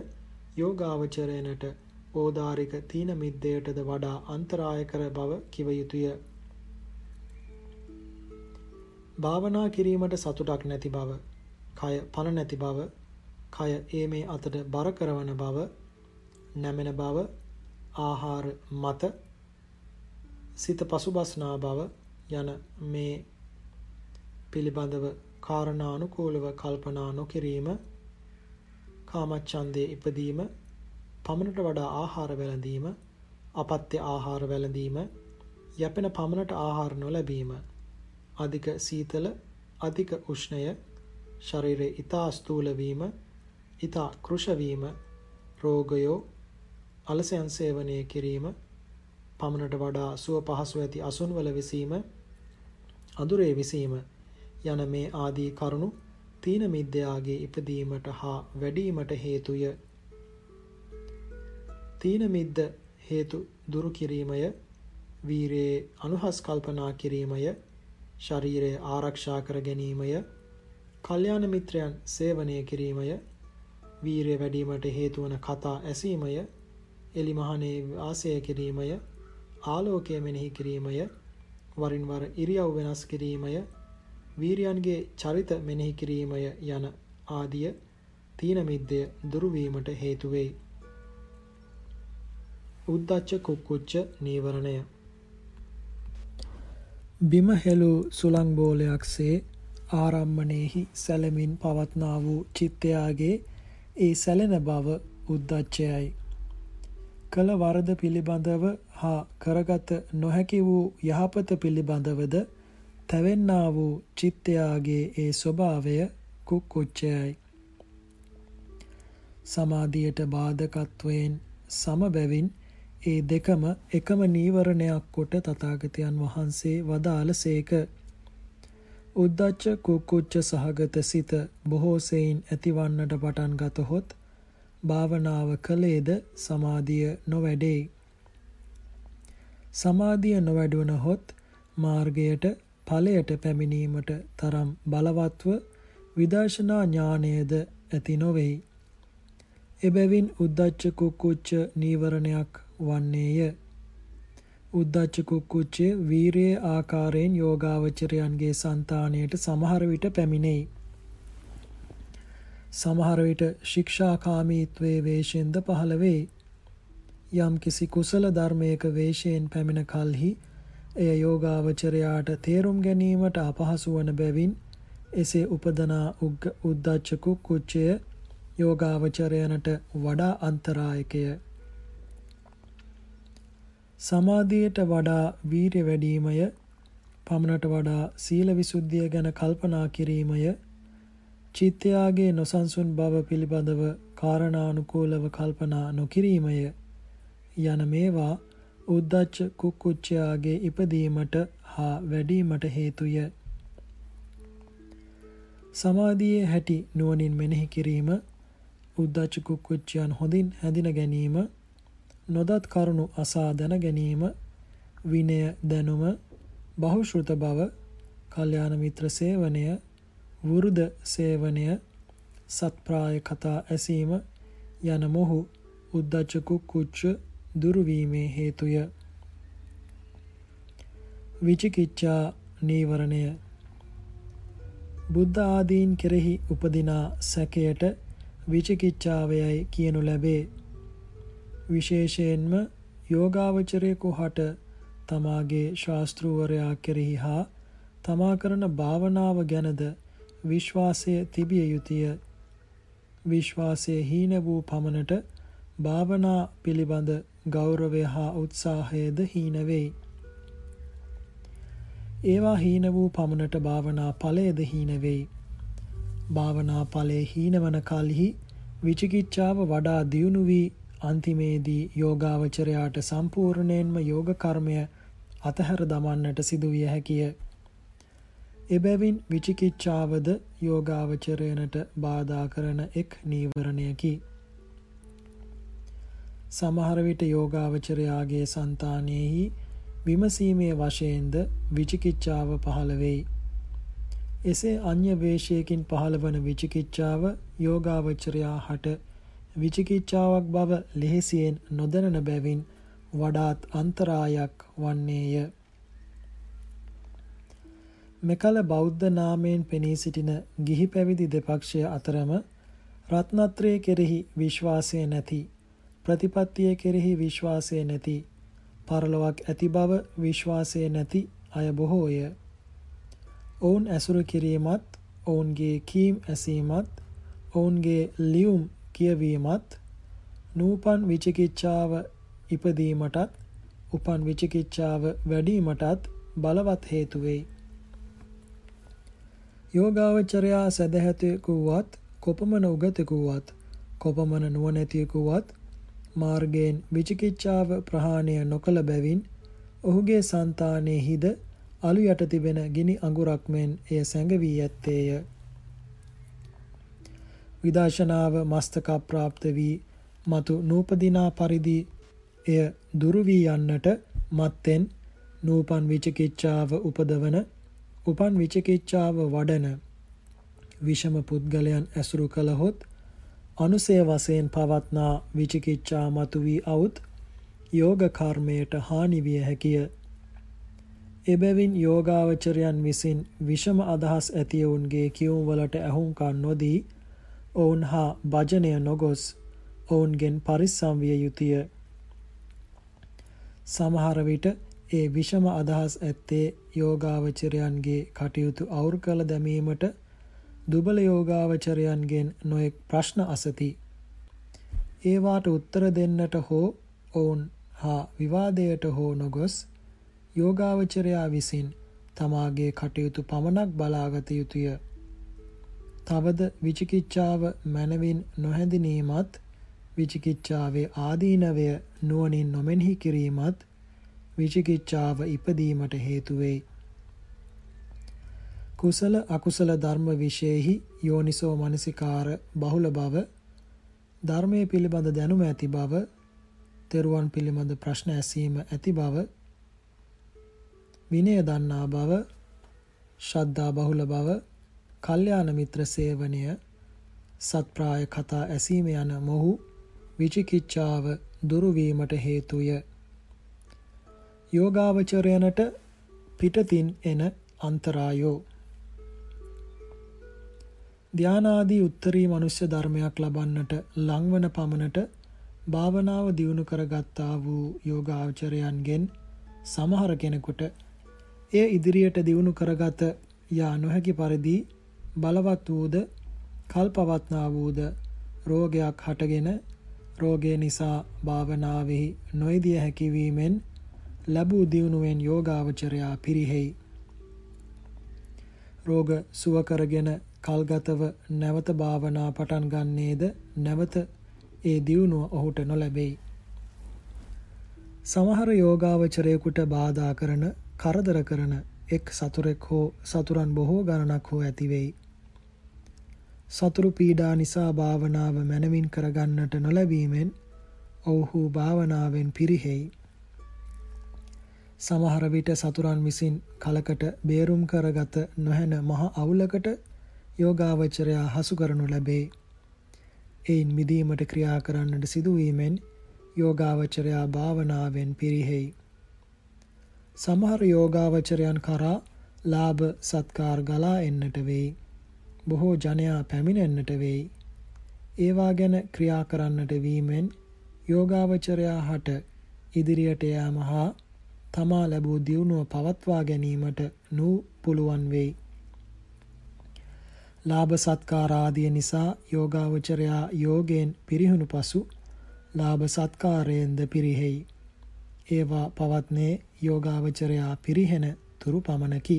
යෝගාවචරයනට ඕදාරික තීන මිද්දයටද වඩා අන්තරාය කර බව කිව යුතුය. භාවනා කිරීමට සතුටක් නැති බව, කය පණ නැති බව, කය ඒ මේ අතට බර කරවන බව, නැමෙන බව, ආහාර මත සිත පසුබස්නා බව යන මේ පිළිබඳව කාරණානුකූලව කල්පනා නොකිරීම කාමච්ඡන්දයේ ඉපදීම පමණට වඩා ආහාර වැළඳීම අපත්‍ය ආහාර වැළඳීම යැපෙන පමණට ආහාර නොලැබීම අධික සීතල අධික උෂ්ණය ශරීරයේ ඊතා ස්ථූල වීම ඊතා කෘෂ වීම රෝගයෝ අලසයන් සේවනය කිරීම පමණට වඩා සුව පහසු ඇති අසුන්වල විසීම අඳුරේ විසීම යන මේ ආදී කරුණු තීන මිද්‍යාගේ ඉපදීමට හා වැඩිවීමට හේතුය. තීන මිද්ද හේතු දුරු කිරීමය වීරයේ අනුහස් කල්පනා කිරීමය ශරීරය ආරක්ෂා කර ගැනීමය, කල්යාණ මිත්‍රයන් සේවනය කිරීමය, වීරිය වැඩිවීමට හේතු වන කතා ඇසීමය, එලිමහනේ වාසය කිරීමය, ආලෝකය මෙනෙහි කිරීමය, වරින් වර ඉරියව් වෙනස් කිරීමය, වීරයන්ගේ චරිත මෙනෙහි කිරීමය යන ආදිය තීන මිද්දය දුරු වීමට හේතු වෙයි. උද්දච්ච කුක්කුච්ච නීවරණය. බිම හෙළූ සුළං බෝලයක්සේ ආරම්මණයෙහි සැලමින් පවත්නා වූ චිත්තයාගේ ඒ සැලෙන බව උද්දච්චයයි. කළ වරද පිළිබඳව හා කරගත නොහැකි වූ යහපත පිළිබඳවද තැවෙන්නා වූ චිත්තයාගේ ඒ ස්වභාවය කුක්කුච්චයයි. සමාධියට බාධකත්වයෙන් සමබැවින් ඒ දෙකම එකම නීවරණයක් කොට තථාගතයන් වහන්සේ වදාළසේක. උද්දච්ච කුක්කුච්ච සහගත සිත බොහෝ සෙයින් ඇතිවන්නට පටන් ගතහොත් භාවනාව කලේද සමාධිය නොවැඩේ. සමාධිය නොවැඩුණහොත් මාර්ගයට ඵලයට පැමිණීමට තරම් බලවත්ව විදර්ශනා ඥානයද ඇති නොවේයි. එබැවින් උද්දච්ච කුක්කුච්ච නීවරණයක් වන්නේය. උද්දච්ච කුක්කුච්චය වීරයේ ආකාරයෙන් යෝගාවචරයන්ගේ సంతාණයට සමහර විට පැමිණෙයි. සමහර විට ශික්ෂාකාමීත්වයේ වේශයෙන්ද පහළ වේ. යම් කිසි කුසල ධර්මයක වේශයෙන් පැමිණ කලෙහි එය යෝගාවචරයාට තේරුම් ගැනීමට අපහසු වන බැවින් එසේ උපදනා උද්දච්ච කුච්චය යෝගාවචරයනට වඩා අන්තරායකය. සමාධියට වඩා වීර්ය වැඩිමය පමණට වඩා සීල විසුද්ධිය ගැන කල්පනා කිරීමය චිත්තයාගේ නොසන්සුන් බව පිළිබඳව කාරණානුකූලව කල්පනා නොකිරීමය යන මේවා උද්දච්ච කුක්කුච්චයාගේ ඉපදීමට හා වැඩීමට හේතුය. සමාධියේ හැටි නුවණින් මෙනෙහි කිරීම උද්දච්ච කුක්කුච්චයන් හොඳින් හැඳින ගැනීම නොදත් කරුණු අසා දැන ගැනීම විනය දැනුම බහුශෘත බව කල්යාණ මිත්‍ර සේවනය වෘද සේවනය සත්ප්‍රාය කතා ඇසීම යන මොහු උද්දච්ච කුච්ච දුරුවීමේ හේතුය. විචිකිච්ඡා නීවරණය බුද්ධ ආදීන් කෙරෙහි උපදිනා සැකයට විචිකිච්ඡාවයයි කියනු ලැබේ. විශේෂයෙන්ම යෝගාවචරයෙකු හට තමාගේ ශාස්ත්‍රූවරයා කෙරෙහි හා තමා කරන භාවනාව ගැනද විශ්වාසය තිබිය යුතුය. විශ්වාසය හීන වූ පමණට භාවනා පිළිබඳ ගෞරවය හා උත්සාහයද හීන වෙයි. ඒවා හීන වූ පමණට භාවනා ඵලයද හීන වෙයි. භාවනා ඵලයේ හීනවන කලෙහි විචිකිච්ඡාව වඩා දියුණු වී අන්තිමේදී යෝගාවචරයාට සම්පූර්ණයෙන්ම යෝග කර්මය අතහැර දමන්නට සිදු විය හැකිය. එබැවින් විචිකිච්ඡාවද යෝගාවචරයනට බාධා කරන එක් නීවරණයකි. සමහර විට යෝගාවචරයාගේ సంతානෙහි විමසීමේ වශයෙන්ද විචිකිච්ඡාව පහළ වෙයි. එසේ අන්‍ය වේශයකින් පහළවන විචිකිච්ඡාව යෝගාවචරයා හට විචිකිච්ඡාවක් බව ලෙහෙසියෙන් නොදැනන බැවින් වඩාත් අන්තරායක් වන්නේය. මෙකල බෞද්ධ නාමයෙන් පෙනී සිටින ගිහි පැවිදි දෙපක්ෂය අතරම රත්නත්‍රය කෙරෙහි විශ්වාසය නැති ප්‍රතිපත්තිය කෙරෙහි විශ්වාසය නැති පරලොවක් ඇති බව විශ්වාසය නැති අය බොහෝය. ඔවුන් ඇසුරු කිරීමත් ඔවුන්ගේ කීම් ඇසීමත් ඔවුන්ගේ ලියුම් කියවීමත් නූපන් විචිකිච්ඡාව ඉපදීමටත් උපන් විචිකිච්ඡාව වැඩීමටත් බලවත් හේතු වෙයි. යෝගාවචරයා සදහැතෙකු වුවත් කොපමණ උගතෙකු වුවත් කොපමණ නුවණැතියෙකු වුවත් මාර්ගයෙන් විචිකිච්ඡාව ප්‍රහාණය නොකළ බැවින් ඔහුගේ సంతානෙහිද අලු යට තිබෙන ගිනි අඟුරක් මෙන් එය සැඟවී ඇත්තේය. විදර්ශනාව මස්තක ප්‍රාප්ත වී මතු නූපදිනා පරිදි එය දුරු වී යන්නට මත්තෙන් නූපන් විචිකිච්ඡාව උපදවන උපන් විචිකිච්ඡාව වඩන විෂම පුද්ගලයන් ඇසුරු කළහොත් අනුසය වශයෙන් පවත්නා විචිකිච්ඡා මතු වී අවුත් යෝග කර්මයට හානි විය හැකිය. එබැවින් යෝගාවචරයන් විසින් විෂම අදහස් ඇතිවුන්ගේ කියුම් වලට ඇහුම්කන් නොදී ඔවුන් හා භජනය නොගොස් ඔවුන්ගෙන් පරිස්සම් විය යුතුය. සමහර විට ඒ විෂම අදහස් ඇත්තේ යෝගාවචරයන්ගේ කටයුතු අවුරු කළ දැමීමට දුබල යෝගාවචරයන්ගෙන් නොයෙක් ප්‍රශ්න අසති. ඒවාට උත්තර දෙන්නට හෝ ඔවුන් හා විවාදයට හෝ නොගොස් යෝගාවචරයා විසින් තමාගේ කටයුතු පමණක් බලාගත යුතුය. තවද විචිකිච්ඡාව මනවින් නොහැඳිනීමත් විචිකිච්ඡාවේ ආදීනවය නුවණින් නොමෙනෙහි කිරීමත් විචිකිච්ඡාව ඉපදීමට හේතු වෙයි. කුසල අකුසල ධර්ම විශේෂෙහි යෝනිසෝ මනසිකාර බහුල බව ධර්මයේ පිළිබඳ දැනුම ඇති බව තෙරුවන් පිළිබඳ ප්‍රශ්න ඇසීම ඇති බව විනය දන්නා බව ශ්‍රද්ධා බහුල බව කල්යාණ මිත්‍ර සේවනය සත්ප්‍රාය කතා ඇසීම යන මොහු විචිකිච්ඡාව දුරු වීමට හේතුය. යෝගාවචරයනට පිටතින් එන අන්තරායෝ. ධානාදී උත්තරී මනුෂ්‍ය ධර්මයක් ලබන්නට ලංවන පමණට භාවනාව දියුණු කරගත්තා වූ යෝගාචරයන්ගෙන් සමහර කෙනෙකුට එය ඉදිරියට දියුණු කරගත යා නොහැකි පරිදි බලවත් වූද කල්පවත්නා වූද රෝගයක් හටගෙන රෝගය නිසා භාවනාවෙහි නොයදිය හැකිවීමෙන් ලැබූ දියුණුවෙන් යෝගාවචරයා පිරිහෙයි. රෝග සුව කරගෙන කල්ගතව නැවත භාවනා පටන් ගන්නේද නැවත ඒ දියුණුව ඔහුට නොලැබෙයි. සමහර යෝගාවචරයෙකුට බාධා කරන කරදර කරන එක් සතුරෙක් හෝ සතුරන් බොහෝ ගණනක් හෝ ඇතිවෙයි. සතුරු පීඩා නිසා භාවනාව මැනවින් කරගන්නට නොලැබීමෙන් ඔවුහු භාවනාවෙන් පිරිහෙයි. සමහර විට සතුරන් විසින් කලකට බේරුම් කරගත නොහැන මහ අවුලකට යෝගාවචරයා හසු කරනු ලැබේ. එයින් මිදීමට ක්‍රියා කරන්නට සිදුවීමෙන් යෝගාවචරයා භාවනාවෙන් පිරිහෙයි. සමහර යෝගාවචරයන් කරා ලාභ සත්කාර ගලා එන්නට වෙයි. බොහෝ ජනයා පැමිණෙන්නට වෙයි. ඒවා ගැන ක්‍රියා කරන්නට වීමෙන් යෝගාවචරයා හට ඉදිරියට යාම හා තමා ලැබූ දියුණුව පවත්වා ගැනීමට නූ පුළුවන් වෙයි. ලාභ සත්කාර ආදිය නිසා යෝගාවචරයා යෝගයෙන් පිරිහුණු පසු ලාභ සත්කාරයෙන්ද පිරිහෙයි. ඒවා පවත්නේ යෝගාවචරයා පිරිහෙන තුරු පමණකි.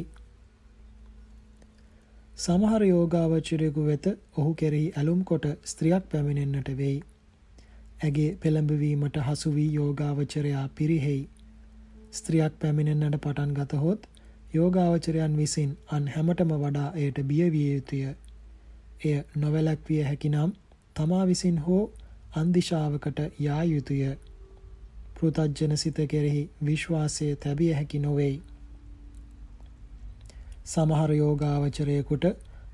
සමහර යෝගාවචරයෙකු වෙත ඔහු කෙරෙහි ඇලුම් කොට ස්ත්‍රියක් පැමිණෙන්නට වෙයි. ඇගේ පෙළඹවීමට හසු වී යෝගාවචරයා පිරිහෙයි. ස්ත්‍රියක් පැමිණෙන්නට පටන් ගතහොත් යෝගාවචරයන් විසින් අන් හැමටම වඩා එයට බියවිය යුතුය. එය නොවැළැක්විය හැකිනම් තමා විසින් හෝ අන්දිශාවකට යා යුතුය. පෘතජ්ජන සිත කෙරෙහි විශ්වාසය තැබිය හැකි නොවෙයි. සමහර යෝගාවචරයෙකුට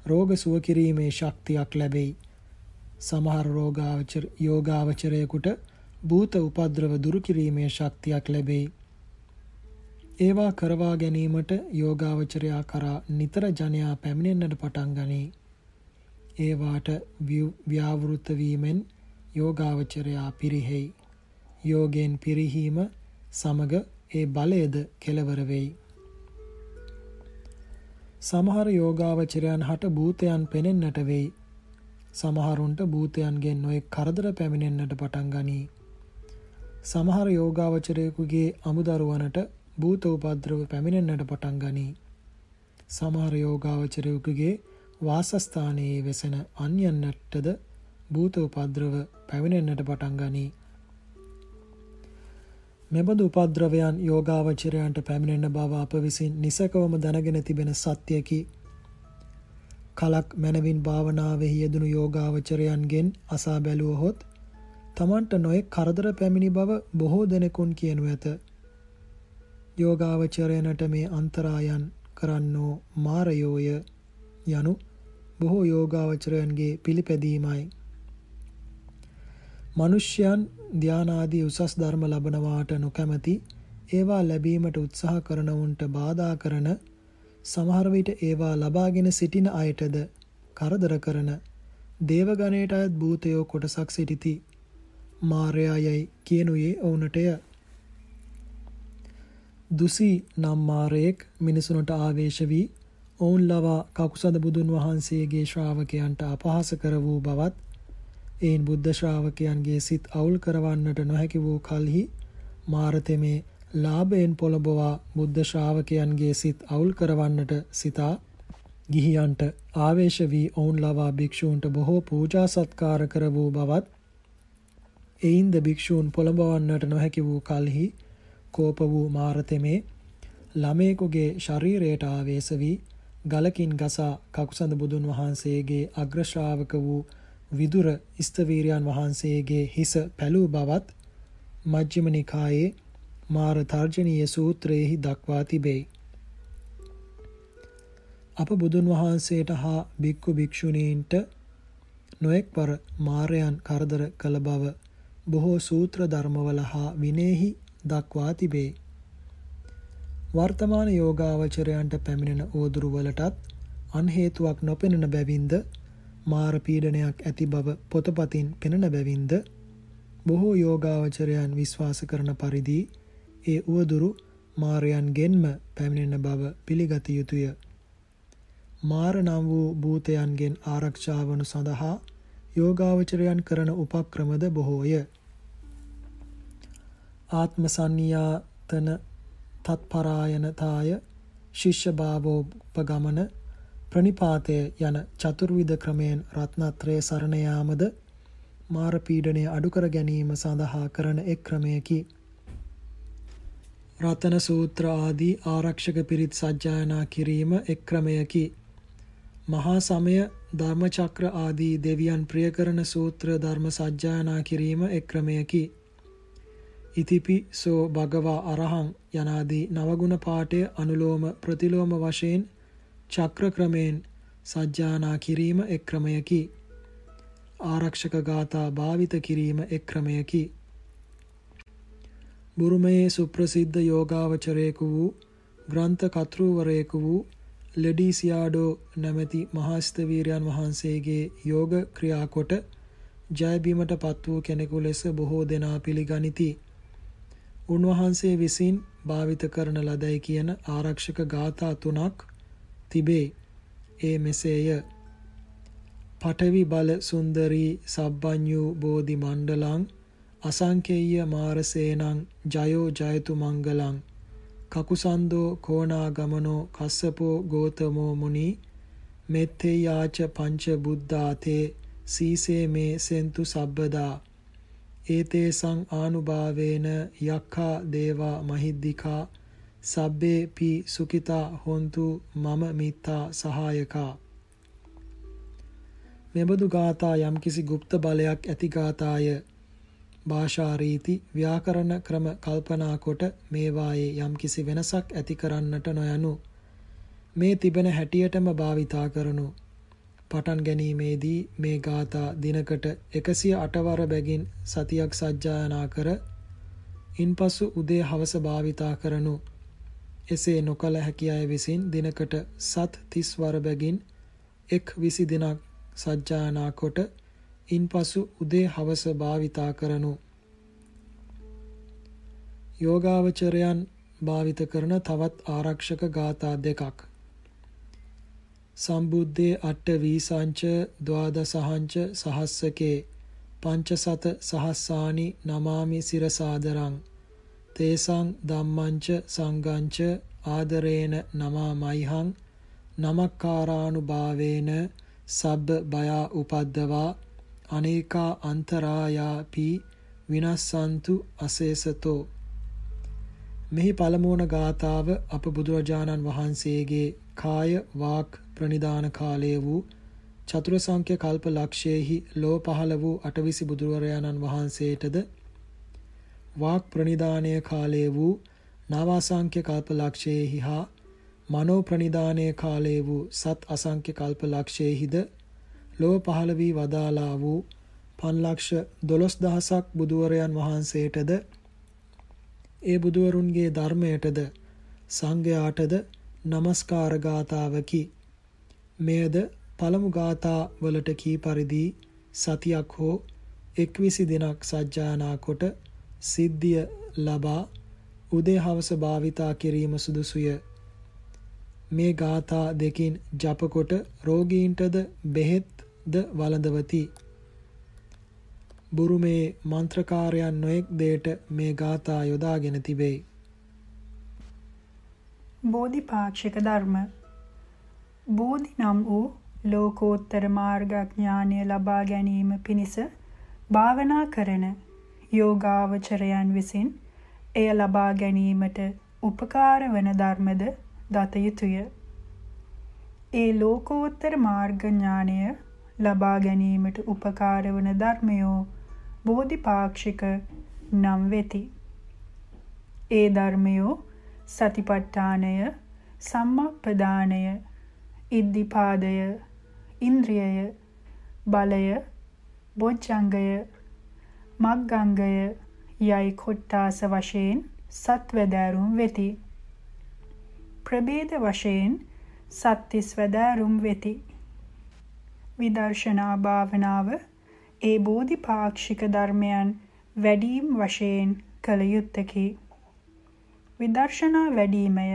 රෝග සුව කිරීමේ ශක්තියක් ලැබෙයි. සමහර රෝගාවචර යෝගාවචරයෙකුට භූත උපද්‍රව දුරු කිරීමේ ශක්තියක් ලැබෙයි. ඒවා කරවා ගැනීමට යෝගාවචරයා කරා නිතර ජනයා පැමිණෙන්නට පටන් ගනී. ඒවාට ව්‍යාවෘත වීමෙන් යෝගාවචරයා පිරිහෙයි. යෝගයෙන් පිරිහීම සමග ඒ බලයද කෙලවර වෙයි. සමහර යෝගාවචරයන් හට භූතයන් පෙනෙන්නට වෙයි. සමහරුන්ට භූතයන්ගෙන් නොයෙක් කරදර පැමිණෙන්නට පටන් ගනී. සමහර යෝගාවචරයෙකුගේ අමුදරුවනට භූත උපද්‍රව පැමිණෙන්නට පටන් ගනී. සමහර යෝගාවචරයෙකුගේ වාසස්ථානයේ වෙසෙන අන්‍යයන්ටද භූත උපද්‍රව පැමිණෙන්නට පටන් ගනී. මෙබඳු උපද්‍රවයන් යෝගාවචරයන්ට පැමිණෙන බව අප විසින් නිසකවම දැනගෙන තිබෙන සත්‍යයකි. කලක් මැනවින් භාවනාවෙහි යෙදුණු යෝගාවචරයන්ගෙන් අසා බැලුවහොත් තමන්ට නොයෙක් කරදර පැමිණි බව බොහෝ දෙනෙකුන් කියනු ඇත. යෝගාවචරයනට මේ අන්තරායන් කරන්නෝ මාරයෝය යනු බොහෝ යෝගාවචරයන්ගේ පිළිපැදීමයි. මනුෂ්‍යයන් ධානාදී උසස් ධර්ම ලබනවාට නොකැමැති ඒවා ලැබීමට උත්සාහ කරනවුන්ට බාධා කරන සමහර විට ඒවා ලබාගෙන සිටින අයටද කරදර කරන දේවගණයට අයත් භූතයෝ කොටසක් සිටිති. මාර්යා යයි කියනුයේ ඔවුනටය. දුසි නම් මාරයෙක් මිනිසුනට ආවේශ වී ඔවුන් ලවා කකුසඳ බුදුන් වහන්සේගේ ශ්‍රාවකයන්ට අපහාස කර වූ බවත් එයින් බුද්ධ ශ්‍රාවකයන්ගේ සිත් අවුල් කරවන්නට නොහැකි වූ කල්හි මාරතෙමේ ලාභයෙන් පොළඹවා බුද්ධ ශ්‍රාවකයන්ගේ සිත් අවුල් කරවන්නට සිතා ගිහියන්ට ආවේශ වී ඔවුන් ලවා භික්ෂූන්ට බොහෝ පූජා සත්කාර කර වූ බවත් එයින්ද භික්ෂූන් පොළඹවන්නට නොහැකි වූ කල්හි කෝප වූ මාරතෙමේ ළමයෙකුගේ ශරීරයට ආවේශ වී ගලකින් ගසා කකුසඳ බුදුන් වහන්සේගේ අග්‍රශ්‍රාවක වූ විදුර ස්තවීරයන් වහන්සේගේ හිස පැලූ බවත් මජ්ක්‍ධිම නිකායේ මාර තර්ජනීය සූත්‍රයෙහි දක්වා තිබෙයි. අප බුදුන් වහන්සේට හා භික්ඛු භික්ෂුණීන්ට නොඑක් වර මාරයන් කරදර කළ බව බොහෝ සූත්‍ර ධර්මවල හා විනේහි දක්වා තිබේ. වර්තමාන යෝගාවචරයන්ට පැමිණෙන ඕදුරු වලටත් අන් හේතුවක් නොපෙනෙන බැවින්ද මාර පීඩනයක් ඇති බව පොතපතින් පෙනෙන බැවින්ද බොහෝ යෝගාවචරයන් විශ්වාස කරන පරිදි ඒ උවදුරු මාරයන්ගෙන්ම පැමිණෙන බව පිළිගත යුතුය. මාර නම් වූ භූතයන්ගෙන් ආරක්ෂා වනු සඳහා යෝගාවචරයන් කරන උපක්‍රමද බොහෝය. ආත්ම සංනියාතන තත්පරායනතාය ශිෂ්‍ය භාවෝපගමන ප්‍රනිපාතය යන චතුර්විධ ක්‍රමයෙන් රත්නත්‍රය සරණ යාමද මාර පීඩනය අඩු කර ගැනීම සඳහා කරන එක් ක්‍රමයකි. රතන සූත්‍ර ආදී ආරක්ෂක පිරිත් සජ්ජායනා කිරීම එක් ක්‍රමයකි. මහා සමය ධර්මචක්‍ර ආදී දෙවියන් ප්‍රිය කරන සූත්‍ර ධර්ම සජ්ජායනා කිරීම එක් ක්‍රමයකි. ඉතිපි සෝ භගවා අරහං යනාදී නවගුණ පාඨය අනුලෝම ප්‍රතිලෝම වශයෙන් චක්‍ර ක්‍රමයෙන් සජ්ජානා කිරීම එක් ක්‍රමයකි. ආරක්ෂක ගාථා භාවිත කිරීම එක් ක්‍රමයකි. බුරුමයේ සුප්‍රසිද්ධ යෝගාවචරයෙකු වූ ග්‍රන්ථ කතෘවරයෙකු වූ ලෙඩීසියාඩෝ නැමැති මහාස්තවීරයන් වහන්සේගේ යෝග ක්‍රියාකොට ජයබීමට පත් වූ කෙනෙකු ලෙස බොහෝ දෙනා පිළිගනිති. උන්වහන්සේ විසින් භාවිත කරන ලදැයි කියන ආරක්ෂක ගාථා තුනක් තිබේ. ඒ මෙසේය. පඨවි බල සුන්දරී සබ්බඤ්ඤු බෝධි මණ්ඩලං අසංකේය මාරසේනං ජයෝ ජයතු මංගලං කකුසන්தோ කෝණාගමනෝ කස්සපෝ ගෝතමෝ මුනි මෙත්තේ යාච පංච බුද්ධාතේ සීසේ මේ සෙන්තු සබ්බදා ඒතේසං ආනුභාවේන යක්ඛා දේවා මහිද්దికා සබ්බේ පි සුකිතා හොන්තු මම මිත්තා සහායකා මෙබඳු ගාථා යම්කිසි গুপ্ত බලයක් ඇති ගාථාය භාෂා රීති ව්‍යාකරණ ක්‍රම කල්පනා කොට මේවායේ යම්කිසි වෙනසක් ඇති කරන්නට නොයනු මේ තිබෙන හැටියටම භාවිතා කරනු පටන් ගැනීමේදී මේ ගාථා දිනකට 108 වර බැගින් සතියක් සජ්ජායනා කර ඉන්පසු උදේ හවස භාවිතා කරනු එසේ නොකල හැකි අය විසින් දිනකට සත් 30 වර බැගින් එක් 20 දිනක් සජ්ජායනා කොට ඉන්පසු උදේ හවස භාවිතා කරනු. යෝගාවචරයන් භාවිත කරන තවත් ආරක්ෂක ගාථා දෙකක්. සම්බුද්ධේ අට්ඨ වීසංච ද්වාදසහංච සහස්සකේ පංචසත සහස්සානි නමාමි සිරසාදරං තේසං ධම්මංච සංගංච ආදරේන නමාමයිහං නමක්කාරානුභාවේන සබ්බ බයා උපද්දවා අනේකා අන්තරායාපි විනස්සන්තු අසේසතෝ. මෙහි පළමුවන ගාථාව අප බුදුරජාණන් වහන්සේගේ කාය වාක් ප්‍රනිධාන කාලය වූ චතුර සංඛ්‍ය කල්ප ලක්ෂයෙහි ලෝ පහළ වූ අටවිසි බුදුරජාණන් වහන්සේටද වාක් ප්‍රනිධානය කාලය වූ නවාසංඛ්‍ය කල්ප ලක්ෂයෙහි හා මනෝ ප්‍රනිධානයේ කාලයේ වූ සත් අසංඛ්‍ය කල්ප ලක්ෂයෙහිද ලොව පහළ වී වදාලා වූ පන්ලක්ෂ දොළොස් දහසක් බුදුවරයන් වහන්සේටද ඒ බුදුවරුන්ගේ ධර්මයටද සංඝයාටද নমස්කාර ගාතාවකි මෙයද පළමු ගාථා වලට කී පරිදි සතියක් හෝ එක්විසි දිනක් සජ්ජායනා කොට සිද්ධිය ලබා උදේ හවස භාවිතා කිරීම සුදුසුය මේ ගාථා දෙකින් ජපකොට රෝගීන්ටද බෙහෙත්ද වළඳවති. බුරුමේ මන්ත්‍රකාරයන් නොයෙක් දේට මේ ගාථා යොදාගෙන තිබේ. බෝධිපාක්ෂික ධර්ම බෝධි නම් වූ ලෝකෝත්තර මාර්ගඥානය ලබා ගැනීම පිණිස භාවනා කරන යෝගාවචරයන් විසින් එය ලබා ගැනීමට උපකාර වන ධර්මද දත යුතුය. ඒ ලෝකෝත්තර මාර්ග ඥානය ලබා ගැනීමට උපකාර වන ධර්මයෝ බෝධිපාක්ෂික නම් වෙති. ඒ ධර්මයෝ සතිපට්ඨානය, සම්මප්පදානය, ඉද්ධිපාදය, ඉන්ද්‍රියය, බලය, බොජ්ජංගය, මග්ගංගය යයි කොට්ටාස වශයෙන් සත්වැදෑරුම් වෙති. ප්‍රභේද වශයෙන් සත්තිස් වැදෑරුම් වෙති. විදර්ශනා භාවනාව ඒ බෝධිපාක්ෂික ධර්මයන් වැඩිම වශයෙන් කළ යුත්තකි. විදර්ශනා වැඩිමය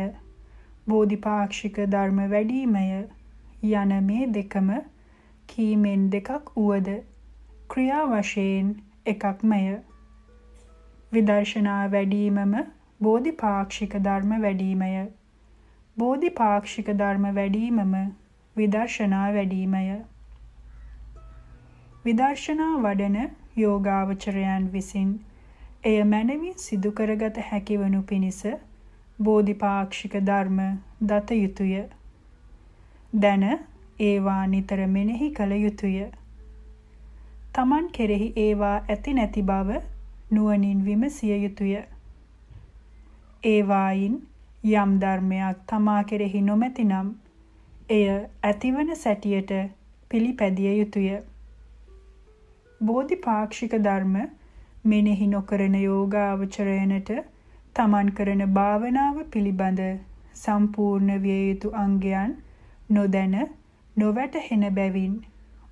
බෝධිපාක්ෂික ධර්ම වැඩිමය යන මේ දෙකම කීමෙන් දෙකක් උවද ක්‍රියා වශයෙන් එකක්මය. විදර්ශනා වැඩිමම බෝධිපාක්ෂික ධර්ම වැඩිමය. බෝධිපාක්ෂික ධර්ම වැඩිමම විදර්ශනා වැඩිමය. විදර්ශනා වඩන යෝගාවචරයන් විසින් එය මනවින් සිදු කරගත හැකිවනු පිණිස බෝධිපාක්ෂික ධර්ම දත යුතුය. දැන ඒවා නිතර මෙනෙහි කළ යුතුය. තමන් කෙරෙහි ඒවා ඇති නැති බව නුවණින් විමසිය යුතුය. ඒවායින් යම් ධර්මයක් තමා කෙරෙහි නොමැතිනම් එය ඇතිවන සැටියට පිළිපැදිය යුතුය. බෝධිපාක්ෂික ධර්ම මෙනෙහි නොකරන යෝගාවචරයනට තමන් කරන භාවනාව පිළිබඳ සම්පූර්ණ විය යුතු අංගයන් නොදැන නොවැටහෙන බැවින්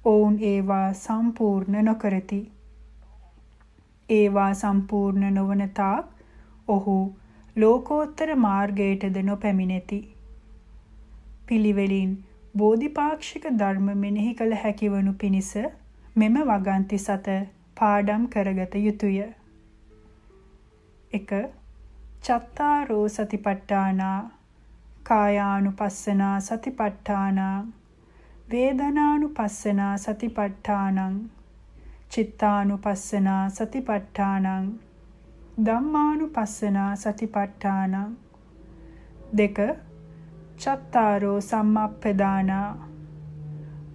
ඔවුන් ඒවා සම්පූර්ණ නොකරති. ඒවා සම්පූර්ණ නොවන තාක් ඔහු ලෝකෝත්තර මාර්ගයටද නොපැමිණෙති. පිළිවෙලින් බෝධිපාක්ෂික ධර්ම මෙනෙහි කළ හැකිවනු පිණිස මෙම වගන්ති සත පාඩම් කරගත යුතුය. 1. චත්තාරෝ සතිපට්ඨානා කායානුපස්සනා සතිපට්ඨානා වේදනානුපස්සනා සතිපට්ඨානං චිත්තානුපස්සනා සතිපට්ඨානං ධම්මානුපස්සනා සතිපට්ඨානං දෙක චත්තාරෝ සම්මප්පදානා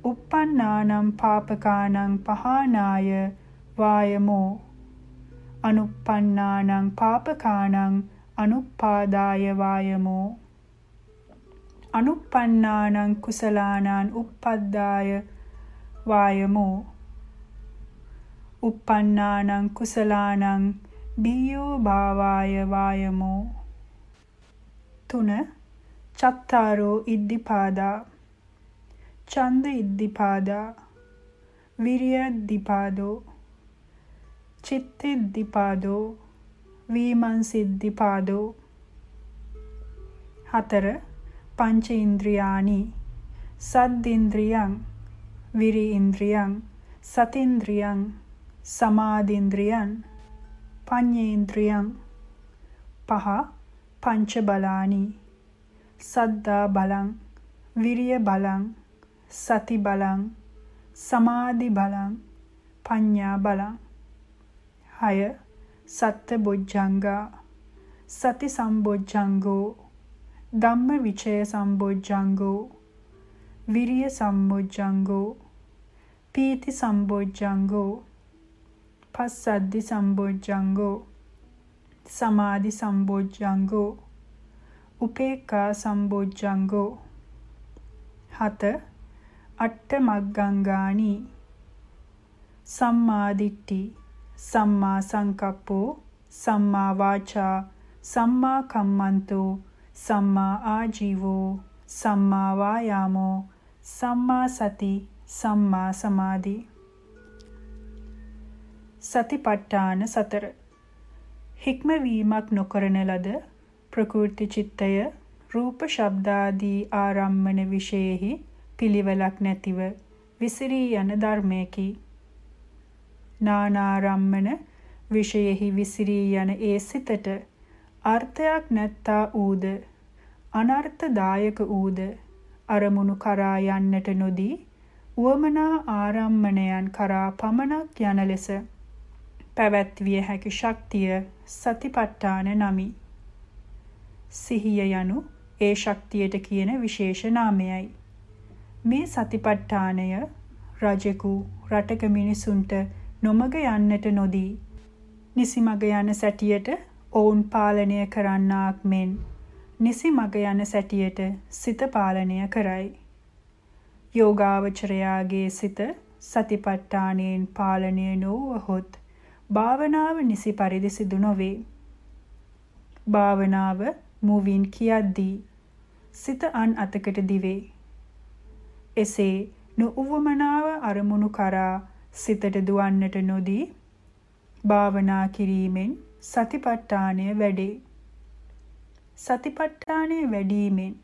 uppannānaṁ pāpakānaṁ pahānāya vāyamo anuppannānaṁ pāpakānaṁ anuppādāya vāyamo anuppannānaṁ kusalānaṁ uppaddāya vāyamo uppannānaṁ kusalānaṁ බියෝ භාවාය වායමෝ. තුන. චත්තාරෝ ඉද්ධිපාදා. ඡන්ද ඉද්ධිපාදා. විරියද්දිපාදෝ. චිත්තිද්දිපාදෝ වීමන්සිද්ධිපාදෝ. හතර. පංච ඉන්ද්‍රියානි සද්දින්ද්‍රියං විරි ඉන්ද්‍රියං සතින්ද්‍රියං සමාධින්ද්‍රියං පඤ්ඤේන්ද්‍රියං. පහ පංච බලානි සද්දා බලං විරිය බලං සති බලං සමාධි බලං පඤ්ඤා බලං හය සත්ත බොජ්ජංගා සති සම්බොජ්ජංගෝ ධම්ම විචය සම්බොජ්ජංගෝ විරිය සම්බොජ්ජංගෝ පීති සම්බොජ්ජංගෝ පස්සද්දි සම්බොජ්ජංගෝ සමාධි සම්බොජ්ජංගෝ උපේක්ඛා සම්බොජ්ජංගෝ හත අට්ඨ මග්ගංගානි සම්මා දිට්ඨි සම්මා සංකප්පෝ සම්මා වාචා සම්මා කම්මන්තෝ සම්මා ආජීවෝ සම්මා වායාමෝ සම්මා සති සම්මා සමාධි සතිපට්ඨාන සතර හික්මවීමක් නොකරන ලද ප්‍රකෘති චිත්තය රූප ශබ්දාදී ආරම්මන විශේෂෙහි පිළිවෙලක් නැතිව විසිරී යන ධර්මයකි. නානාරම්මන විශේෂෙහි විසිරී යන ඒ සිතට අර්ථයක් නැත්තා ඌද අනර්ථදායක ඌද අරමුණු කරා යන්නට නොදී උවමනා ආරම්මණයන් කරා පමණක් යන ලෙස පැවැත්විය හැකි ශක්තිය සතිපට්ඨාන නමි. සිහිය යනු ඒ ශක්තියට කියන විශේෂ නාමයයි. මේ සතිපට්ඨානය රජෙකු රටක මිනිසුන්ට නොමග යන්නට නොදී නිසි මග යන සැටියට ඔවුන් පාලනය කරන්නාක් මෙන් නිසි මග යන සැටියට සිත පාලනය කරයි. යෝගාවචරයාගේ සිත සතිපට්ඨානයෙන් පාලනය නොවහොත් භාවනාව නිසි පරිදි සිදු නොවේ. භාවනාව මුවින් කියද්දී සිත අන් අතකට දිවේ. එසේ නුඋවමනාව අරමුණු කරා සිතට දුවන්නට නොදී භාවනා කිරීමෙන් සතිපට්ඨානය වැඩේ. සතිපට්ඨානය වැඩිමෙන්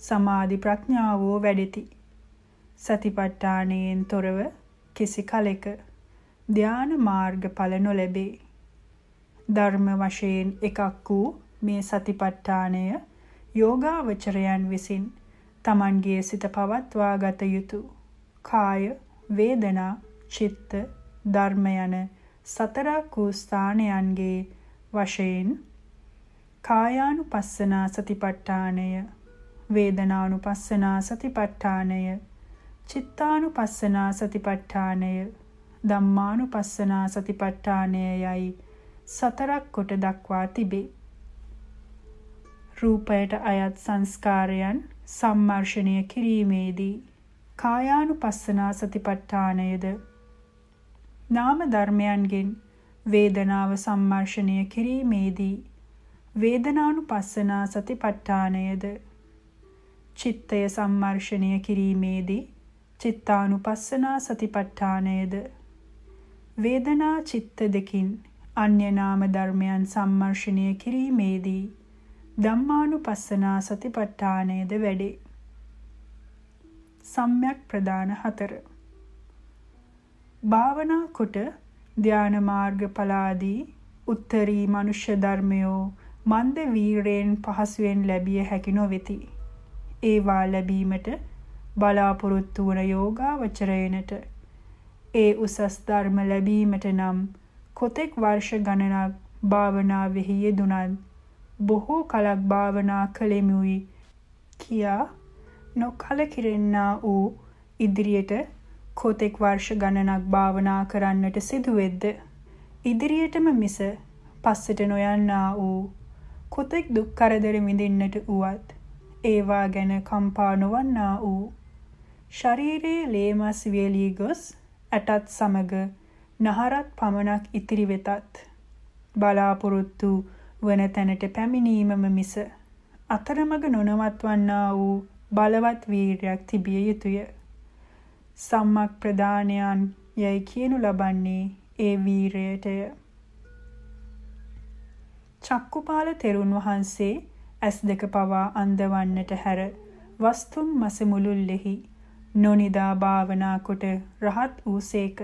සමාධි ප්‍රඥාවෝ වැඩෙති. සතිපට්ඨානයෙන් තොරව කිසි කලෙක ධාන මාර්ගඵල නොලැබේ. ධර්ම වශයෙන් එකක් වූ මේ සතිපට්ඨානය යෝගාවචරයන් විසින් තමන්ගේ සිත පවත්වා ගත යුතු කාය වේදනා චිත්ත ධර්ම යන සතරක් වූ ස්ථානයන්ගේ වශයෙන් කායානුපස්සනා සතිපට්ඨානය වේදනානුපස්සනා සතිපට්ඨානය චිත්තානුපස්සනා සතිපට්ඨානය ධම්මානුපස්සනා සතිපට්ඨානය යයි සතරක් කොට දක්වා තිබේ. රූපයට අයත් සංස්කාරයන් සම්මර්ෂණය කිරීමේදී කායානුපස්සනා සතිපට්ඨානයද නාම ධර්මයන්ගෙන් වේදනාව සම්මර්ෂණය කිරීමේදී වේදනානුපස්සනා සතිපට්ඨානයද චිත්තය සම්මර්ෂණය කිරීමේදී චිත්තානුපස්සනා සතිපට්ඨානයද වේදනා චිත්ත දෙකින් අන්‍ය නාම ධර්මයන් සම්මර්ෂණය කිරීමේදී ධම්මානුපස්සනා සතිපට්ඨානයද වැඩේ. සම්‍යක් ප්‍රදාන හතර. භාවනා කොට ධාන මාර්ග පලාදී උත්තරී මනුෂ්‍ය ධර්මයෝ මන්ද වීරයෙන් පහසුවෙන් ලැබිය හැකි නොවෙති. ඒවා ලැබීමට බලාපොරොත්තු වන යෝගාවචරයනට ඒ උසස් ධර්ම ලැබීමට නම් කොතෙක් වර්ෂ ගණනක් භාවනාවෙහි යෙදුනත් බොහෝ කලක් භාවනා කළෙමුයි කියා නොකලකිරෙන්නා වූ ඉදිරියට කොතෙක් වර්ෂ ගණනක් භාවනා කරන්නට සිදුවෙද්ද ඉදිරියටම මිස පස්සට නොයන්නා වූ කොතෙක් දුක් කරදර විඳින්නට උවත් ඒවා ගැන කම්පා නොවන්නා වූ ශරීරයේ ලේමස් වියලී ගොස් ඇටත් සමග නහරත් පමණක් ඉතිරි වෙතත් බලාපොරොත්තු වන තැනට පැමිණීමම මිස අතරමඟ නොනවත්වන්නා වූ බලවත් වීරයක් තිබිය යුතුය. සම්මක් ප්‍රදානයන් යයි කියනු ලබන්නේ ඒ වීරයටය. චක්කුපාල තෙරුන් වහන්සේ ඇස් දෙක පවා අන්දවන්නට හැර වස්තුන් මස මුළුල්ලෙහි නොනිදා භාවනා කොට රහත් වූසේක.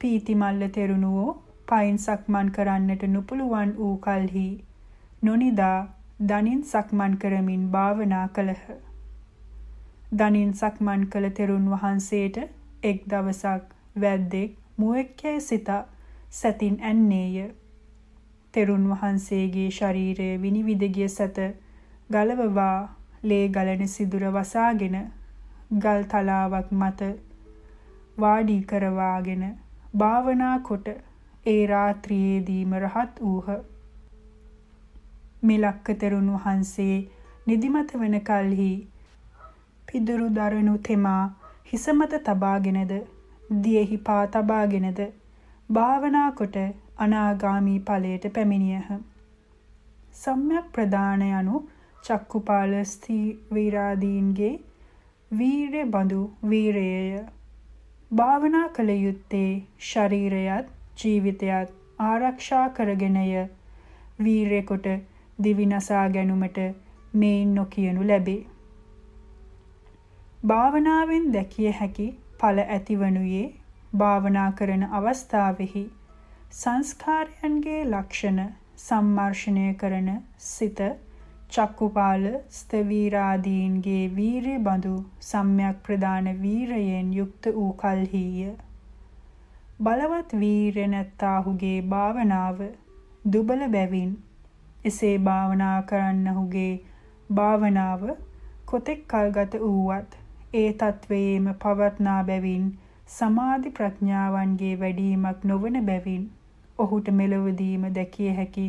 පීතිමල්ල තෙරුණුවෝ පයින් සක්මන් කරන්නට නුපුළුවන් වූ කල්හි නොනිදා දනින් සක්මන් කරමින් භාවනා කළහ. දනින් සක්මන් කළ තෙරුන් වහන්සේට එක් දවසක් වැද්දෙක් මුවෙක්යයි සිතා සැතින් ඇන්නේය. තෙරුන් වහන්සේගේ ශරීරය විනිවිද ගිය සැත ගලවවා ලේ ගලන සිදුර වසාගෙන ගල් තලාවක් මත වාඩි කරවාගෙන භාවනා කොට ඒ රාත්‍රියේදීම රහත් වූහ. මිලක්ක තෙරුන් වහන්සේ නිදිමත වෙන කලෙහි පිදුරු දරනු තෙමා හිස මත තබාගෙනද දියෙහි පා තබාගෙනද භාවනා කොට අනාගාමී ඵලයට පැමිණියහ. සම්‍යක් ප්‍රදාන යනු චක්කුපාල වීරාදීන්ගේ වීරය බඳු වීරයය. භාවනා කළ යුත්තේ ශරීරයත් ජීවිතයත් ආරක්ෂා කරගෙනය වීරය කොට දිවිනසා ගැනුමට මේන් නොකියනු ලැබේ. භාවනාවෙන් දැකිය හැකි ඵල ඇතිවනුයේ භාවනා කරන අවස්ථාවෙහි සංස්කාරයන්ගේ ලක්ෂණ සම්මර්ෂණය කරන සිත චක්කුපාල ස්තවීරාදීන්ගේ වීරිය බඳු සම්‍යක් ප්‍රදාන වීරයෙන් යුක්ත වූ කල්හිය. බලවත් වීරය නැත්තාහුගේ භාවනාව දුබල බැවින් එසේ භාවනා කරන්නහුගේ භාවනාව කොතෙක් කල්ගත වූවත් ඒ තත්වයේම පවත්නා බැවින් සමාධි ප්‍රඥාවන්ගේ වැඩිමක් නොවන බැවින් ඔහුට මෙලොවදීම දැකිය හැකි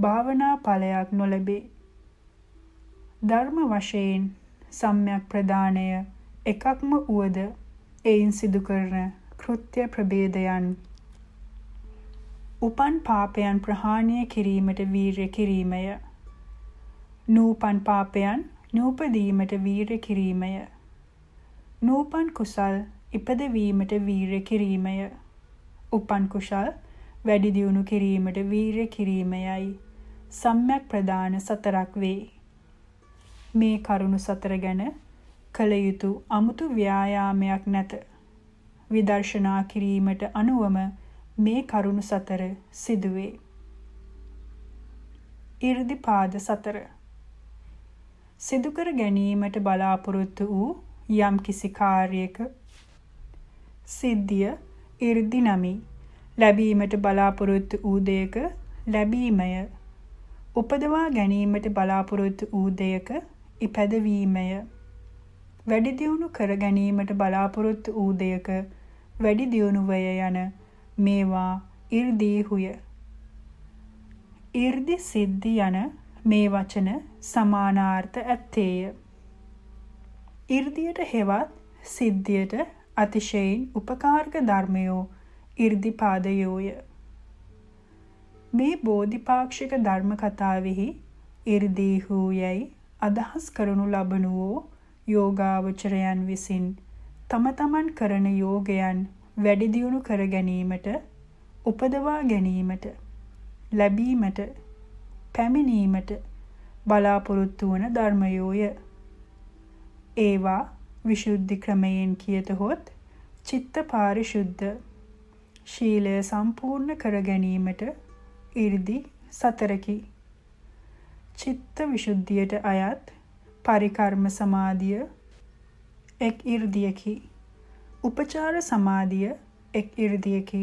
භාවනා ඵලයක් නොලැබේ. ධර්ම වශයෙන් සම්‍යක් ප්‍රදානය එකක්ම උවද එයින් සිදු කරන කෘත්‍ය ප්‍රභේදයන් උපන් පාපයන් ප්‍රහාණය කිරීමට වීරය කිරීමය. නූපන් පාපයන් නූපදීමට වීරය කිරීමය. නූපන් කුසල් ඉපදවීමට වීරය කිරීමය. උපන් කුසල් වැඩි දියුණු කිරීමට වීරය කිරීමයයි සම්‍යක් ප්‍රදාන සතරක් වේ. මේ කරුණු සතර ගැන කල යුතු අමුතු ව්‍යායාමයක් නැත. විදර්ශනා කිරීමට අනුවම මේ කරුණු සතර සිදුවේ. 이르දිපාද සතර සිදු කර ගැනීමට බලාපොරොත්තු වූ යම් කිසි කාර්යයක සිද්ධිය 이르දි නමි. ලැබීමට බලාපොරොත්තු වූ දෙයක ලැබීමය. උපදවා ගැනීමට බලාපොරොත්තු වූ දෙයක ඉපැදවීමය. වැඩි දියුණු කර ගැනීමට බලාපොරොත්තු වූ දෙයක වැඩි දියුණු වය යන මේවා 이르දීහුය 이르දි සිද්ධි යන මේ වචන සමානාර්ථ ඇත්තේය. 이르දියට හෙවත් සිද්ධියට අතිශයින් උපකාරක ධර්මයෝ 이르දිපාදයෝය. මේ බෝධිපාක්ෂික ධර්ම කතාවෙහි 이르දීහූ යයි අදහස් කරනු ලබනුවෝ යෝගාවචරයන් විසින් තම තමන් කරන යෝගයන් වැඩි දියුණු කර ගැනීමට උපදවා ගැනීමට ලැබීමට පැමිණීමට බලාපොරොත්තු වන ධර්මයෝය. ඒවා විශුද්ධි ක්‍රමයෙන් කියතහොත් චිත්ත පාරිශුද්ධ ශීලය සම්පූර්ණ කර ගැනීමට 이르දි සතරකි. චිත්ත විසුද්ධියට අයත් පරිකර්ම සමාධිය එක් 이르දියකි. උපචාර සමාධිය එක් 이르දියකි.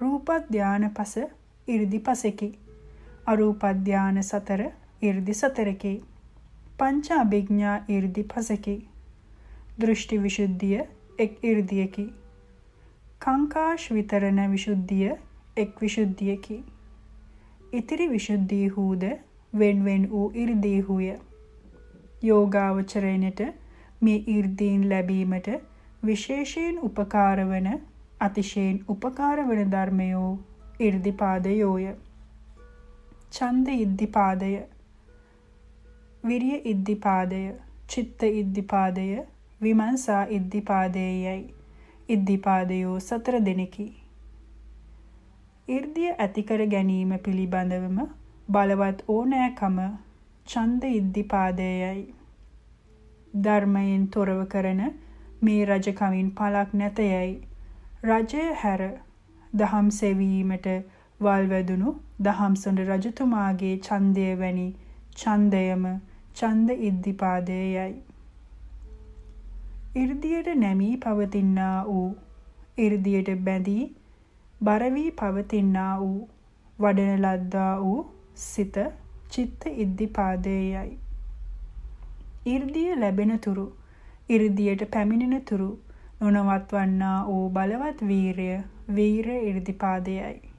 රූප ධානපස 이르දි පසෙකි. අරූප ධාන සතර 이르දි සතරකි. पंचाभिज्ञा इर्दि फसकी දෘෂ්ටි විසුද්ධිය එක් 이르දියකි. කාංකාශ විතරණ විසුද්ධිය එක් විසුද්ධියකි. ඉතිරි විසුද්ධී හූද වෙන්වෙන් වූ 이르දී හුය. යෝගාවචරණයට මේ 이르දීන් ලැබීමට විශේෂයෙන් උපකාර වන අතිශයින් උපකාර වන ධර්මයෝ 이르දිපාදයෝය. ඡන්ද ඉද්ධිපාදය විරිය ඉද්ධිපාදය චිත්ත ඉද්ධිපාදය විමර්ශා ඉද්ධිපාදයයි. ඉද්ධිපාදයෝ සතර දෙනෙකි. 이르දිය ඇති කර ගැනීම පිළිබඳවම බලවත් ඕනෑකම ඡන්ද ඉද්ධිපාදයයි. ධර්මයෙන් තොරව කරන මේ රජකමින් පලක් නැතයයි. රජය හැර දහම් සෙවීමට වල්වැදුණු දහම්සොඬ රජතුමාගේ ඡන්දය වැනි ඡන්දයම ඡන්ද ඉද්ධිපාදයේයයි. 이르දියට නැමී පවතිනා වූ 이르දියට බැඳී බර වී පවතිනා වූ වඩන ලද්දා වූ සිත චිත්ත ඉද්ධිපාදයේයයි. 이르දිය ලැබෙන තුරු 이르දියට පැමිණෙන තුරු නොනවත්වන්නා වූ බලවත් වීරය වීර 이르දිපාදයේයයි.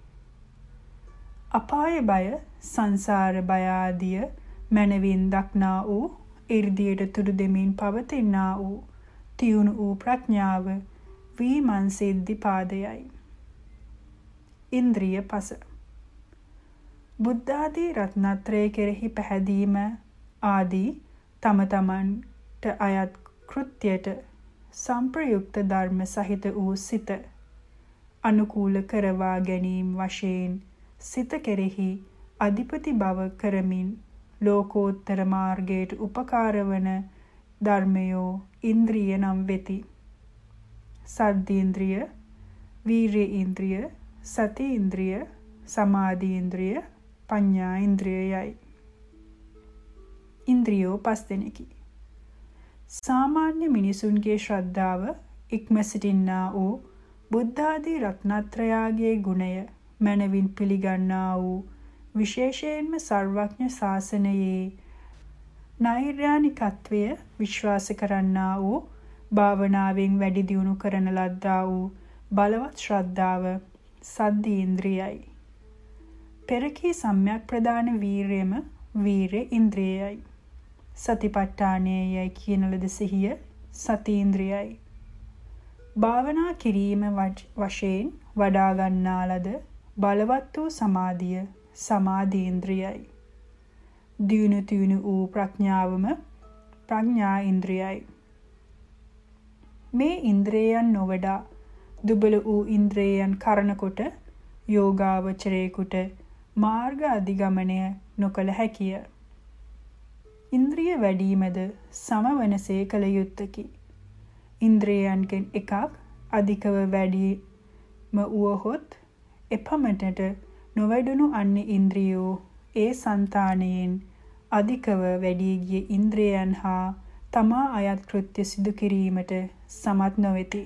අපාය බය සංසාර බය ආදී මනවින් දක්නා වූ 이르දියට තුඩු දෙමින් පවතිනා වූ තියුණු වූ ප්‍රඥාව වීමන් සිද්ධි පාදයයි. ඉන්ද්‍රිය පස බුද්ධ ආදී රත්නත්‍රය කෙරෙහි පැහැදීම ආදී තම තමන්ට අයත් කෘත්‍යයට සංප්‍රයුක්ත ධර්ම සහිත වූ සිත අනුකූල කරවා ගැනීම වශයෙන් සිත කෙරෙහි අධිපති බව කරමින් ලෝකෝත්තර මාර්ගයට උපකාර වන ධර්මයෝ ඉන්ද්‍රිය නම් වෙති. සද්දීන්ද්‍රිය, වීර්ය ඉන්ද්‍රිය, සති ඉන්ද්‍රිය, සමාධි ඉන්ද්‍රිය, පඤ්ඤා ඉන්ද්‍රියයයි. ඉන්ද්‍රියෝ පස් දෙනෙකි. සාමාන්‍ය මිනිසුන්ගේ ශ්‍රද්ධාව ඉක්ම සිටින්නා වූ බුද්ධ ආදී රත්නත්‍රයාගේ ගුණය මනවින් පිළිගන්නා වූ විශේෂයෙන්ම සර්වඥ ශාසනයේ නෛර්යානිකත්වය විශ්වාස කරන්නා වූ භාවනාවෙන් වැඩි දියුණු කරන ලද්දා වූ බලවත් ශ්‍රද්ධාව සද්දී ඉන්ද්‍රියයි. පෙරකී සම්‍යක් ප්‍රදාන වීරයම වීර ඉන්ද්‍රියයි. සතිපට්ඨානයයි කියන ලද සිහිය සති ඉන්ද්‍රියයි. භාවනා කිරීම වශයෙන් වඩා ගන්නා ලද බලවත් වූ සමාධිය සමාධීන්ද්‍රියයි. දියුණු තියුණු වූ ප්‍රඥාවම ප්‍රඥා ඉන්ද්‍රියයි. මේ ඉන්ද්‍රයන් නොවඩා දුබල වූ ඉන්ද්‍රයන් කරනකොට යෝගාවචරේකුට මාර්ග අධිගමනය නොකළ හැකිය. ඉන්ද්‍රිය වැඩිමද සමවනසේ කළ යුත්තකි. ඉන්ද්‍රයන්ගෙන් එකක් අධිකව වැඩිම වුවහොත් එපමණට නොවැඩුණු අන්‍ය ඉන්ද්‍රියෝ ඒ సంతාණයෙන් අධිකව වැඩි ගිය ඉන්ද්‍රයන් හා තමා අයත් කෘත්‍ය සිදු කිරීමට සමත් නොවේති.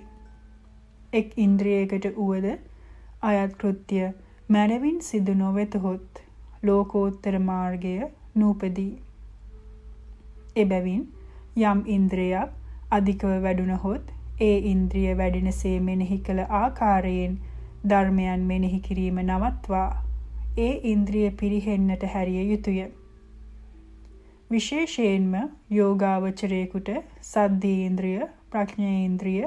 එක් ඉන්ද්‍රියයකට උවද අයත් කෘත්‍ය මනවින් සිදු නොවෙතහොත් ලෝකෝත්තර මාර්ගය නූපදී. එබැවින් යම් ඉන්ද්‍රියක් අධිකව වැඩුණහොත් ඒ ඉන්ද්‍රිය වැඩෙනසේ මෙනෙහි කළ ආකාරයෙන් ධර්මයන් මෙනෙහි කිරීම නවත්වා ඒ ඉන්ද්‍රිය පිරිහෙන්නට හැරිය යුතුය. විශේෂයෙන්ම යෝගාවචරයේකුට සද්දේන්ද්‍රිය ප්‍රඥේන්ද්‍රිය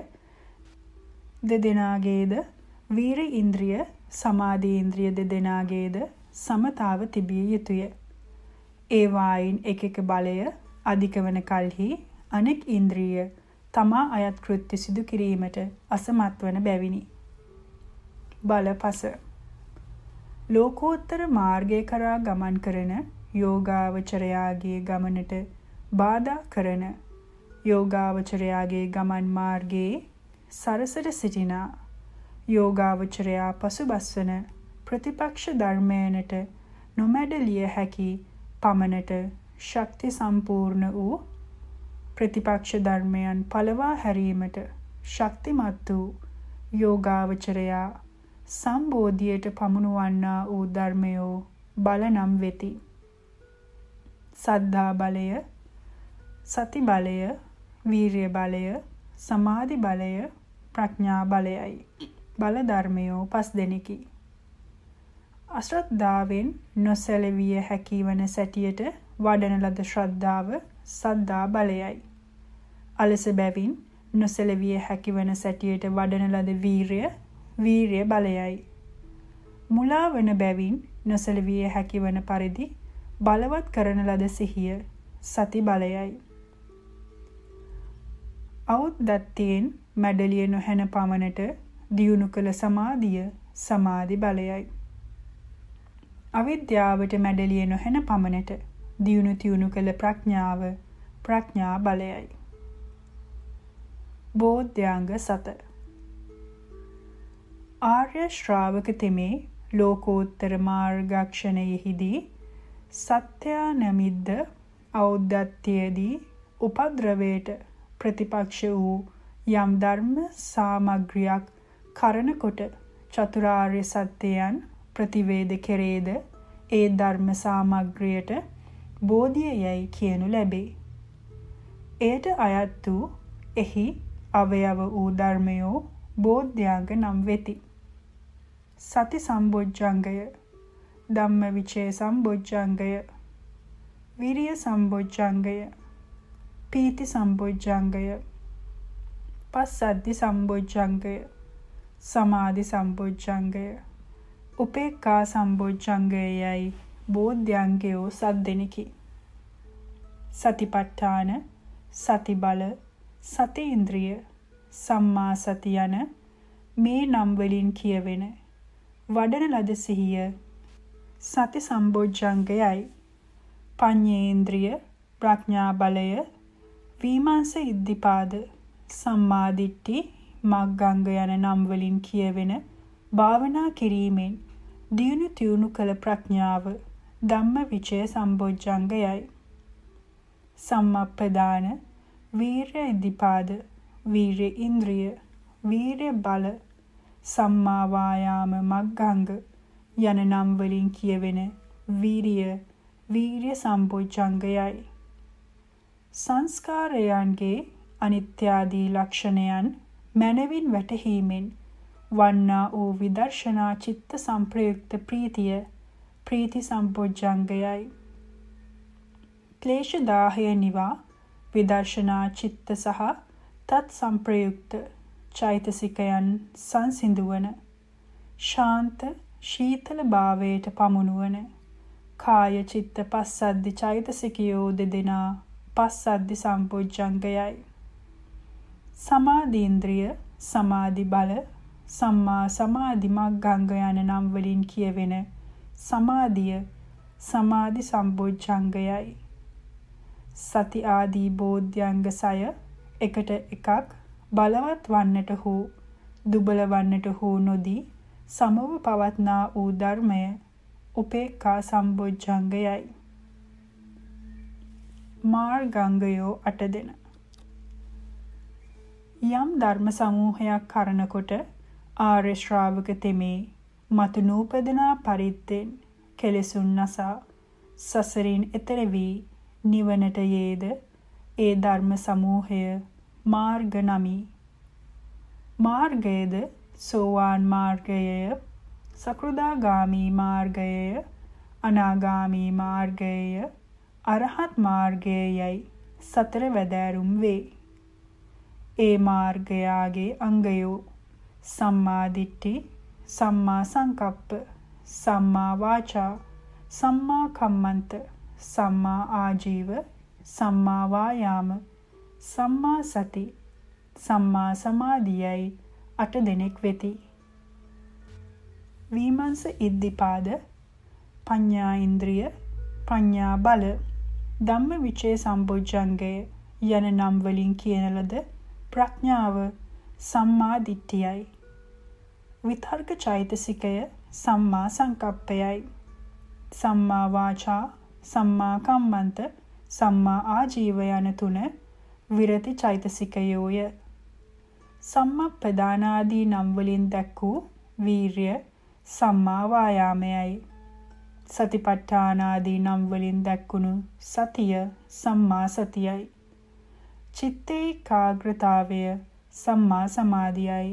දෙදෙනාගේද වීර ඉන්ද්‍රිය සමාධි ඉන්ද්‍රිය දෙදෙනාගේද සමතාව තිබිය යුතුය. ඒ වායින් එක එක බලය අධික වන කලෙහි අනෙක් ඉන්ද්‍රිය තමා අයත් කෘත්‍ය සිදු කිරීමට අසමත් වන බැවිනි. බලපස. ලෝකෝත්තර මාර්ගය කරා ගමන් කරන යෝගාවචරයාගේ ගමනට බාධා කරන යෝගාවචරයාගේ ගමන් මාර්ගයේ සරසර සිටිනා යෝගාවචරයා පසුබස්වන ප්‍රතිපක්ෂ ධර්මයනට නොමැඩලිය හැකි පමණට ශක්ති සම්පූර්ණ වූ ප්‍රතිපක්ෂ ධර්මයන් පළවා හැරීමට ශක්තිමත් වූ යෝගාවචරයා සම්බෝධියට පමුණුවන්නා වූ ධර්මයෝ බල නම් වෙති. සද්ධා බලය, සති බලය, වීරිය බලය, සමාධි බලය, ප්‍රඥා බලයයි. බල ධර්මයෝ පස් දෙනෙකි. අශ්‍රද්ධාවෙන් නොසැලවිය හැකි වන සැටියට වඩන ලද ශ්‍රද්ධාව සද්දා බලයයි. අලස බැවින් නොසැලවිය හැකි වන සැටියට වඩන ලද වීරය වීරය බලයයි. මුලා වන බැවින් නොසැලවිය හැකි වන පරිදි බලවත් කරන ලද සිහිය සති බලයයි. අවුද්දත්තයෙන් මැඩලිය නොහැන පමණට දියුණු කළ සමාධිය සමාධි බලයයි. අවිද්‍යාවට මැඩලිය නොහැන පමණට දියුණු තියුණු කළ ප්‍රඥාව ප්‍රඥා බලයයි. බෝධ්‍යාංග සත ආර්ය ශ්‍රාවක තෙමේ ලෝකෝත්තර මාර්ගක්ෂණයෙහිදී සත්‍යා නමිද්ද ඖද්ධත්‍යයේදී උපද්‍රවයට ප්‍රතිපක්ෂ වූ යම් ධර්ම සාමග්‍රියක් කරනකොට චතුරාර්ය සත්‍යයන් ප්‍රතිවේද කෙරේද ඒ ධර්ම සාමග්‍රියට බෝධිය යයි කියනු ලැබේ. එයට අයත් වූ එහි අවයව වූ ධර්මයෝ බෝධ්‍යාංග නම් වෙති. සති සම්බොජ්ජංගය ධම්මවිචේ සම්බොජ්ජංගය විරිය සම්බොජ්ජංගය පීති සම්බොජ්ජංගය පස්සද්ධි සම්බොජ්ජංගය සමාධි සම්බොජ්ජංගය උපේක්ඛා සම්බොජ්ජංගයයි බෝධ්‍යංගයෝ සද්දෙනකි. සතිපට්ඨාන සති බල සති ඉන්ද්‍රිය සම්මා සති යන මේ නම් වලින් කියවෙන වඩන ලද සිහිය සති සම්බොජ්ජංගයයි පඤ්ඤේන්ද්‍රිය ප්‍රඥා බලය විමර්ශ ඉද්ධිපාද සම්මා දිට්ඨි මග්ගංග යන නම් වලින් කියවෙන භාවනා කිරීමෙන් දියුණු තියුණු කළ ප්‍රඥාව ධම්ම විචය සම්බොජ්ජංගයයි. සම්මප්පදාන වීරය ඉදිපාද වීරය ඉන්ද්‍රිය වීරය බල සම්මා වායාම මග්ගංග යන නම් වලින් කියවෙන වීරිය වීරිය සම්බොජ්ජංගයයි. සංස්කාරයන්ගේ අනිත්‍ය ආදී ලක්ෂණයන් මනවින් වැටහීමෙන් වන්නා වූ විදර්ශනා චිත්ත සංප්‍රයුක්ත ප්‍රීතිය ප්‍රීති සම්පොජ්ජංගයයි. ක්ලේශ දාහය නිවා විදර්ශනා චිත්ත සහ තත් සංප්‍රයුක්ත චෛතසිකයන් සංසිඳුවන ශාන්ත ශීතල භාවයට පමුණුවන කාය චිත්ත පස්සද්ධි චෛතසිකයෝ දෙදෙනා පස්සද්ධි සම්පොජ්ජංගයයි. සමාධීන්ද්‍රිය සමාධි බල සම්මා සමාධි මග්ගංග යන නම් වලින් කියවෙන සමාධිය සමාධි සම්බොජ්ජංගයයි සති ආදී බෝධ්‍යංග සය එකට එකක් බලවත් වන්නට හෝ දුබල වන්නට හෝ නොදී සමව පවත්නා වූ ධර්මය උපේක්ඛා සම්බොජ්ජංගයයි. මාර්ගංගයෝ අට දෙන. යම් ධර්ම සමූහයක් කරනකොට ආර්ය ශ්‍රාවක තෙමේ මතු නූපදනා පරිද්දෙන් කෙලෙසුන් නසා සසරින් එතර වී නිවනට යේද ඒ ධර්ම සමූහය මාර්ග නමි මාර්ගයේද සෝවාන් මාර්ගයය සකෘදාගාමි මාර්ගයය අනාගාමි මාර්ගයය අරහත් මාර්ගයයි සතර වැදෑරුම් වේ. ඒ මාර්ගයාගේ අංගයෝ සම්මා දිට්ඨි, සම්මා සංකප්ප, සම්මා වාචා, සම්මා කම්මන්ත, සම්මා ආජීව, සම්මා වායාම, සම්මා සති, සම්මා සමාධියයි අට දෙනෙක් වෙති. විමර්ශ ඉද්ධිපාද පඤ්ඤා ඉන්ද්‍රිය පඤ්ඤා බල ධම්ම විචේ සම්බොජ්ජංගය යන නම් වලින් කියන ලද ප්‍රඥාව සම්මා දිට්ඨියයි. විතර්ක චෛතසිකය සම්මා සංකප්පයයි. සම්මා වාචා සම්මා කම්මන්ත සම්මා ආජීව යන තුන විරති චෛතසිකයෝය. සම්මප්පදානාදී නම් වලින් දැක් වූ වීරිය සම්මා වායාමයයි. සතිපට්ඨානාදී නම් වලින් දැක්කුණු සතිය සම්මා සතියයි. චිත්තේ කාග්‍රතාවය සම්මා සමාධියයි.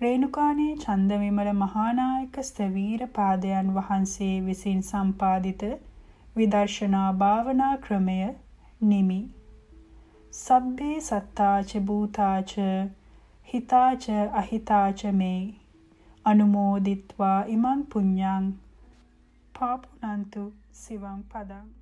රේණුකාණේ චන්දවිමල මහානායක ස්තවීර පාදයන් වහන්සේ විසින් සම්පාදිත විදර්ශනා භාවනා ක්‍රමය නිමි. සබ්බේ සත්තාච භූතාච හිතාච අහිතාච මේ. අනුමෝදිත්වා ඉමං පුඤ්ඤං. පාපුනන්තු සිවං පදං.